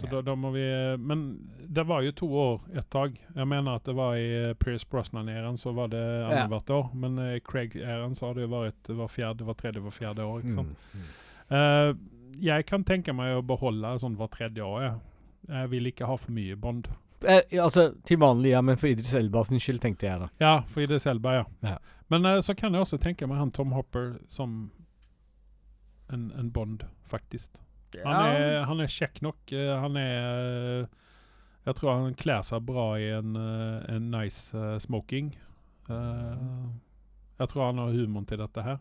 Så Ja. da, da må vi, men det var jo to år et tag. Jeg mener at det var i eh, Pierce Brosnan-æren så var det Ja. år. Men i Craig-æren så har det jo vært hver fjerde, hver tredje, hver fjerde år. ikke sant? Mm. Eh, jeg kan tenke meg å beholde sånn hver tredje år. Jeg, jeg vil ikke ha for mye Bond. Eh, altså, til vanlig, ja, men for Idris Elba sin skyld, tenkte jeg da. Ja, for Idris Elba, ja. Ja. Men eh, så kan jeg også tenke meg han Tom Hopper som en, en Bond, faktisk. Han er, han er kjekk nok. eh, han er eh, Jeg tror han kler seg bra i en, eh, en nice smoking. Jeg tror han har humoren til dette her.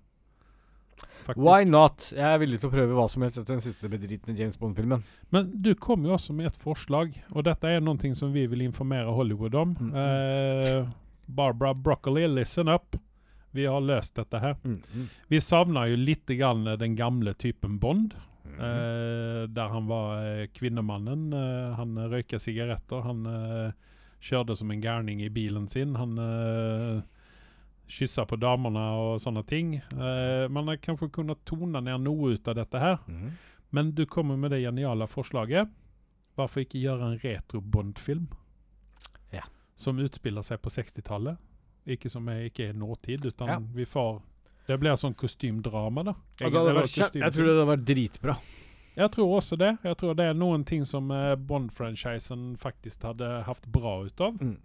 Faktisk. Why not? Jeg er villig til å prøve hva som helst etter den siste bedritne James Bond-filmen. Men du kom jo også med et forslag, og dette er noe som vi vil informere Hollywood om. Mm. Eh, Barbara Broccoli, listen up. Vi har løst dette her. Mm. Vi savner jo litt grann den gamle typen Bond. Mm. Eh, der han var eh, kvinnemannen. Eh, han røyka sigaretter. Han kjørte som en gærning i bilen sin. Han kyssa på damene og sånne ting. Eh, man har kanskje kunnet tone ned noe ut av dette her. Mm. Men du kommer med det geniale forslaget. Hvorfor ikke gjøre en retro Bond-film? Ja. Som utspiller seg på 60-tallet. Ikke som er, ikke er nåtid, utan Ja. vi får Det blir sånn kostymdrama, da. Ja, det Eller vært kjempe- kostymfilm. jeg tror det hadde vært dritbra. Jeg tror også det. Jeg tror det er noen ting som eh, Bond-franchisen faktisk hadde hatt bra ut av. Mm.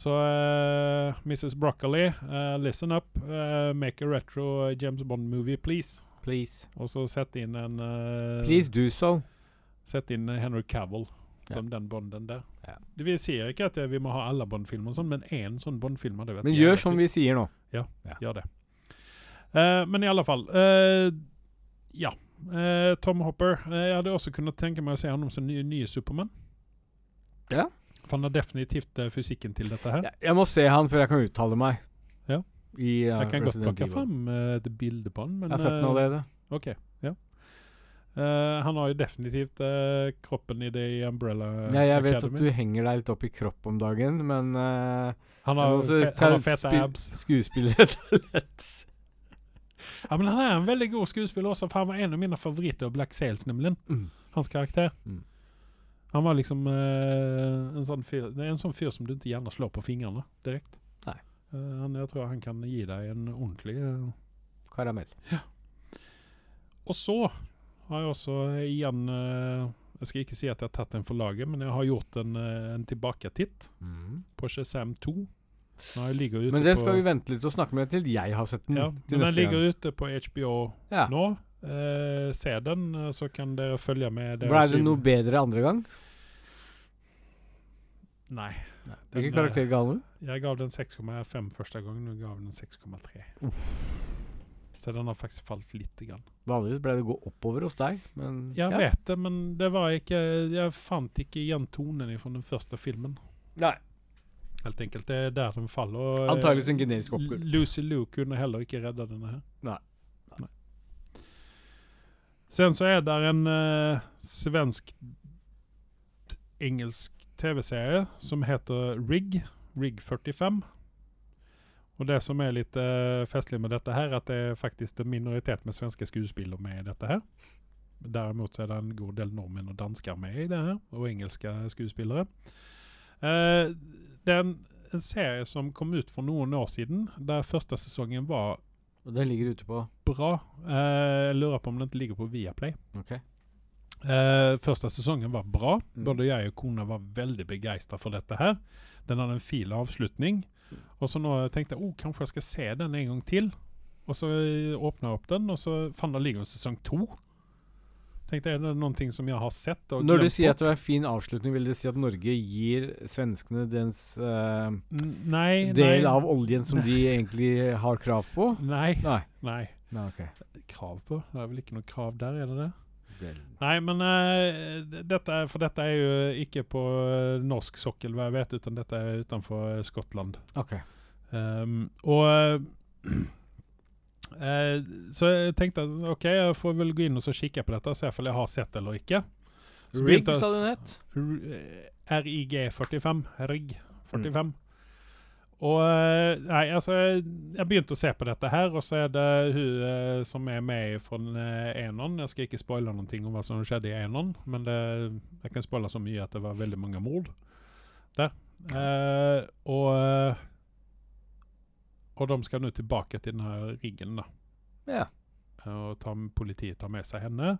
Så uh, Mrs. Broccoli, uh, listen up. Uh, make a retro James Bond-movie, please. Please. Og så sett inn en eh, Please do so. Sett inn Henry Cavill Ja. som den Bonden der. Ja. Det Vi sier ikke at eh, vi må ha alle Bond-filmer, sånn, men én sånn Bond-film Men gjør som vi sier nå. Ja, Gjør det. Eh, men i alle fall Uh, Ja. Uh, Tom Hopper. jeg hadde også kunnet tenke meg å se ham som nye, nye Supermann. Ja. For han har definitivt fysikken til dette her. Jeg, jeg må se han før jeg kan uttale meg. Ja. I, uh, jeg kan godt plukke fram et bilde på han. Men, Jeg har sett den eh, allerede. Ok, ja. Han har jo definitivt kroppen i det i Umbrella Ja, jeg vet Academy. at du henger deg litt opp i kropp om dagen, men uh, Han har, fe, han har fete abs. skuespillertalent. Ja, men han er en veldig god skuespiller også, for han var en av mine favoritter av Black Sails, nemlig. Mm. Hans karakter. Mm. Han var liksom uh, en sånn fyr en sånn fyr som du ikke gjerne slår på fingrene direkte. Eh, jeg tror han kan gi deg en ordentlig uh, Karamell. Og så har jeg også igjen Jeg skal ikke si at jeg har tatt den for laget, men jeg har gjort en, en tilbaketitt på Shazam 2. Nå Men det skal vi vente litt og snakke med til jeg har sett den. ja, Men den ligger gang. ute på HBO Ja. nå. Eh, se den, eh, så kan dere følge med. Ble det noe bedre andre gang? Nei. Hvilken karakter ga du? Jeg gav den 6,5 første gangen, og gav den 6,3. Så den har faktisk falt lite grann. Vanligvis ble det gå oppover hos deg, men Jeg ja. vet det, men det var ikke Jeg fant ikke igjen tonen fra den første filmen. Nei. Helt enkelt. Det er der den faller. Eh, Antageligvis en generisk oppgulv. Lucy Lou kunne heller ikke redda denne her. Nei. Nei. Sen så er det en uh, svensk engelsk TV-serie som heter Rig. Rig 45. Og det som er litt uh, festlig med dette her, at det er faktisk en minoritet med svenske skuespillere med i dette her. Derimot så er det en god del nordmenn og dansker med i det her, og engelske skuespillere. Eh, det er en, en serie som kom ut for noen år siden, der første sesongen var Og den ligger ute på bra. Eh, jeg lurer på om den ikke ligger på Viaplay. Ok. Eh, første sesongen var bra. Mm. Både jeg og kona var veldig begeistra for dette her. Den hadde en fin avslutning. Og så nå tenkte jeg oh, kanskje jeg skal se den en gang til. Og så åpna jeg opp den, og så fant jeg ligger sesong to. Tenkte jeg, er det noen ting som jeg har sett Når du sier at det var en fin avslutning, vil det si at Norge gir svenskene dens uh, Nei, del nei. av oljen som de egentlig har krav på? Nei. Nei. Nei. Nei, ok. Krav på? Det er vel ikke noe krav der, er det det? Vel. Nei, men uh, dette For dette er jo ikke på eh, norsk sokkel, hva jeg vet, utan dette er utenfor Skottland. Ok. Um, og eh, eh, Så jeg tenkte at OK, jeg får vel gå inn og så kikke på dette og se om jeg har sett det eller ikke. Så Rig, sa du den het? RIG45. RIG 45. Og eh, Nei, altså Jeg begynte å se på dette her, og så er det hun eh, som er med fra uh, Enon. Jeg skal ikke spoile noen ting om hva som skjedde i Enon, men det, jeg kan spoile så mye at det var veldig mange mord der. Eh, og og de skal nå tilbake til denne riggen da. Ja. Eh, og ta, politiet tar med seg henne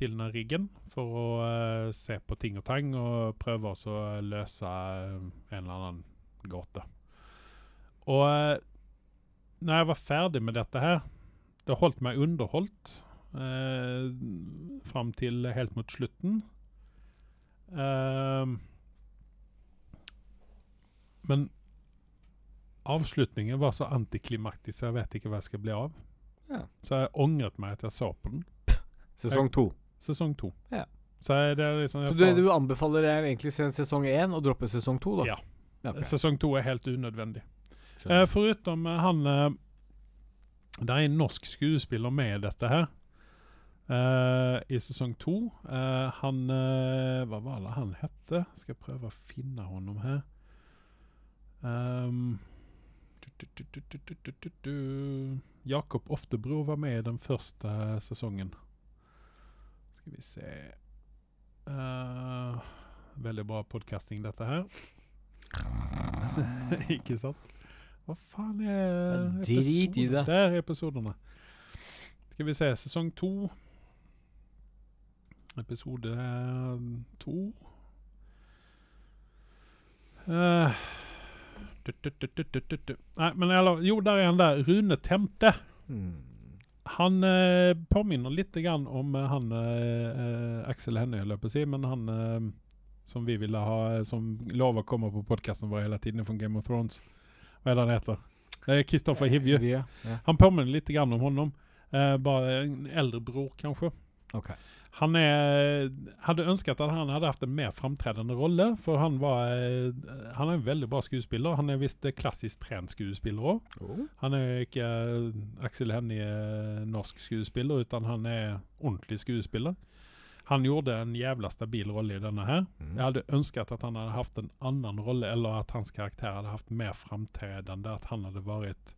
til denne riggen for å uh, se på ting og tang och pröva att lösa en eller annen gåte. Og eh, uh, när jag var ferdig med dette her det holdt meg underholdt underhållt uh, fram till helt mot slutten. men avslutningen var så antiklimaktisk, så jeg vet ikke hva jeg skal bli av. Ja. Så jeg angret meg at jeg så på den. Sesong to. Sesong to. Ja. Så det liksom Så du, du anbefaler deg egentlig se sesong én og droppe sesong to, da? Ja. Okay. Sesong to er helt unødvendig. Eh, förutom eh, han uh, Det er en norsk skuespiller med i dette her. Uh, I sesong to. Han Hva var det han hette? Skal jeg prøve å finne honom her. Um, Jakob Oftebro var med i den første sesongen. Skal vi se uh, Veldig bra podcasting, dette her. Ikke sant? Hva faen er drit i det. Der er episodene. Skal vi se, sesong to. Episode to. Eh, Nei, men eller, jo, der er han der. Rune Temte. Mm. Han eh, påminner litt grann om eh, han eh, eh, Axel Hennie, holdt jeg på men han eh, som vi ville ha, eh, som lover å komme på podkasten vår hele tiden fra Game of Thrones. Hva er det han heter? Eh, Kristoffer Hivju. Ja. ja. Han påminner litt grann om honom. Eh, bara en äldre bror kanske. Ok. Han är, hade önskat att han hade haft en mer framträdande rolle, för han var, eh, han er en veldig bra skuespiller. Han er visst eh, klassisk trent skuespiller òg. Oh. Han er ikke Aksel Axel Hennie eh, norsk skuespiller, utan han er ordentlig skuespiller. Han gjorde en jævla stabil rolle i denne her. Mm. Jeg hadde ønsket at han hadde hatt en annen rolle, eller at hans karakter hadde hatt mer framtredende, at han hadde vært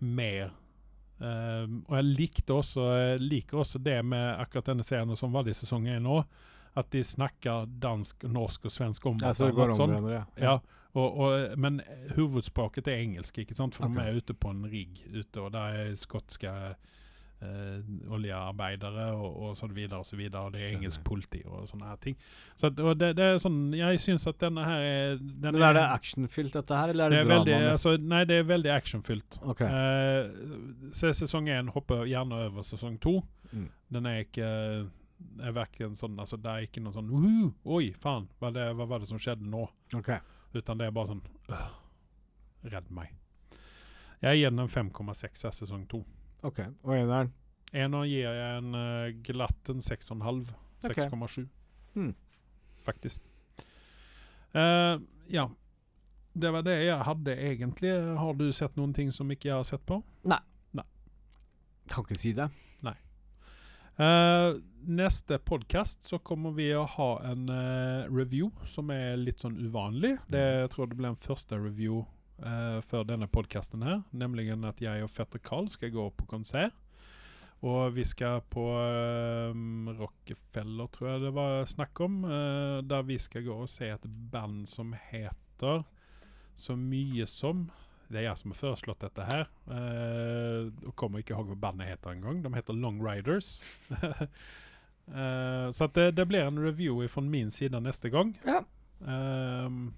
mer Ehm, og jeg likte også, jeg liker også det med akkurat denne serien som var det i sesong én nå, at de snakker dansk, norsk og svensk om Ja, det sånn. hverandre, Ja, og, og, men hovedspråket er engelsk, ikke sant? For okay. de er ute på en rigg ute, og der er skotske eh, oljearbeidere og, og så videre og så videre, og det er engelsk politi og sånne her ting. Så at, og det, det er sånn, jeg syns at denne her er den Men er det actionfylt, dette her, eller er det det, er veldig, altså, nei, det er veldig actionfylt. Okay. Uh, se sesong én, hopper gjerne over sesong to. Mm. Den er ikke er verken sånn, altså Det er ikke noe sånn «Uhu, Oi, faen, hva, er det, hva var det som skjedde nå? Okay. Utan det er bare sånn øh, Redd meg. Jeg den en 5,6 av sesong to. Ok. Og eneren? Eneren gir jeg en uh, glatt en 6,5. 6,7. Hmm. Faktisk. Uh, ja. Det var det jeg hadde egentlig. Har du sett noen ting som ikke jeg har sett på? Nei. Nei. Kan ikke si det. Eh, neste podkast så kommer vi å ha en uh, review som er litt sånn uvanlig. Det, jeg tror det blir en første review eh, før denne podkasten her. Nemlig at jeg og fetter Carl skal gå på konsert. Og vi skal på um, Rockefeller, tror jeg det var snakk om. uh, der vi skal gå og se et band som heter så mye som Det er jeg som har foreslått dette her. Uh, og kommer ikke ihåg hva bandet heter engang. De heter Long Riders. uh, så det, det blir en review fra min side neste gang. Ja. Ehm,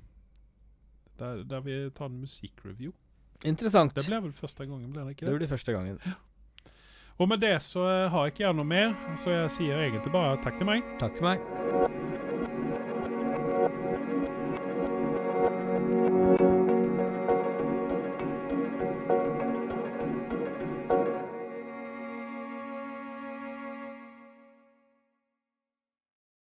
der, der vi tar en musikkreview. Interessant. Det blir vel første gangen, blir det ikke Det det? blir første gangen. Og med det så har jeg ikke gjerne noe mer, så jeg sier egentlig bare takk til meg. Takk til meg.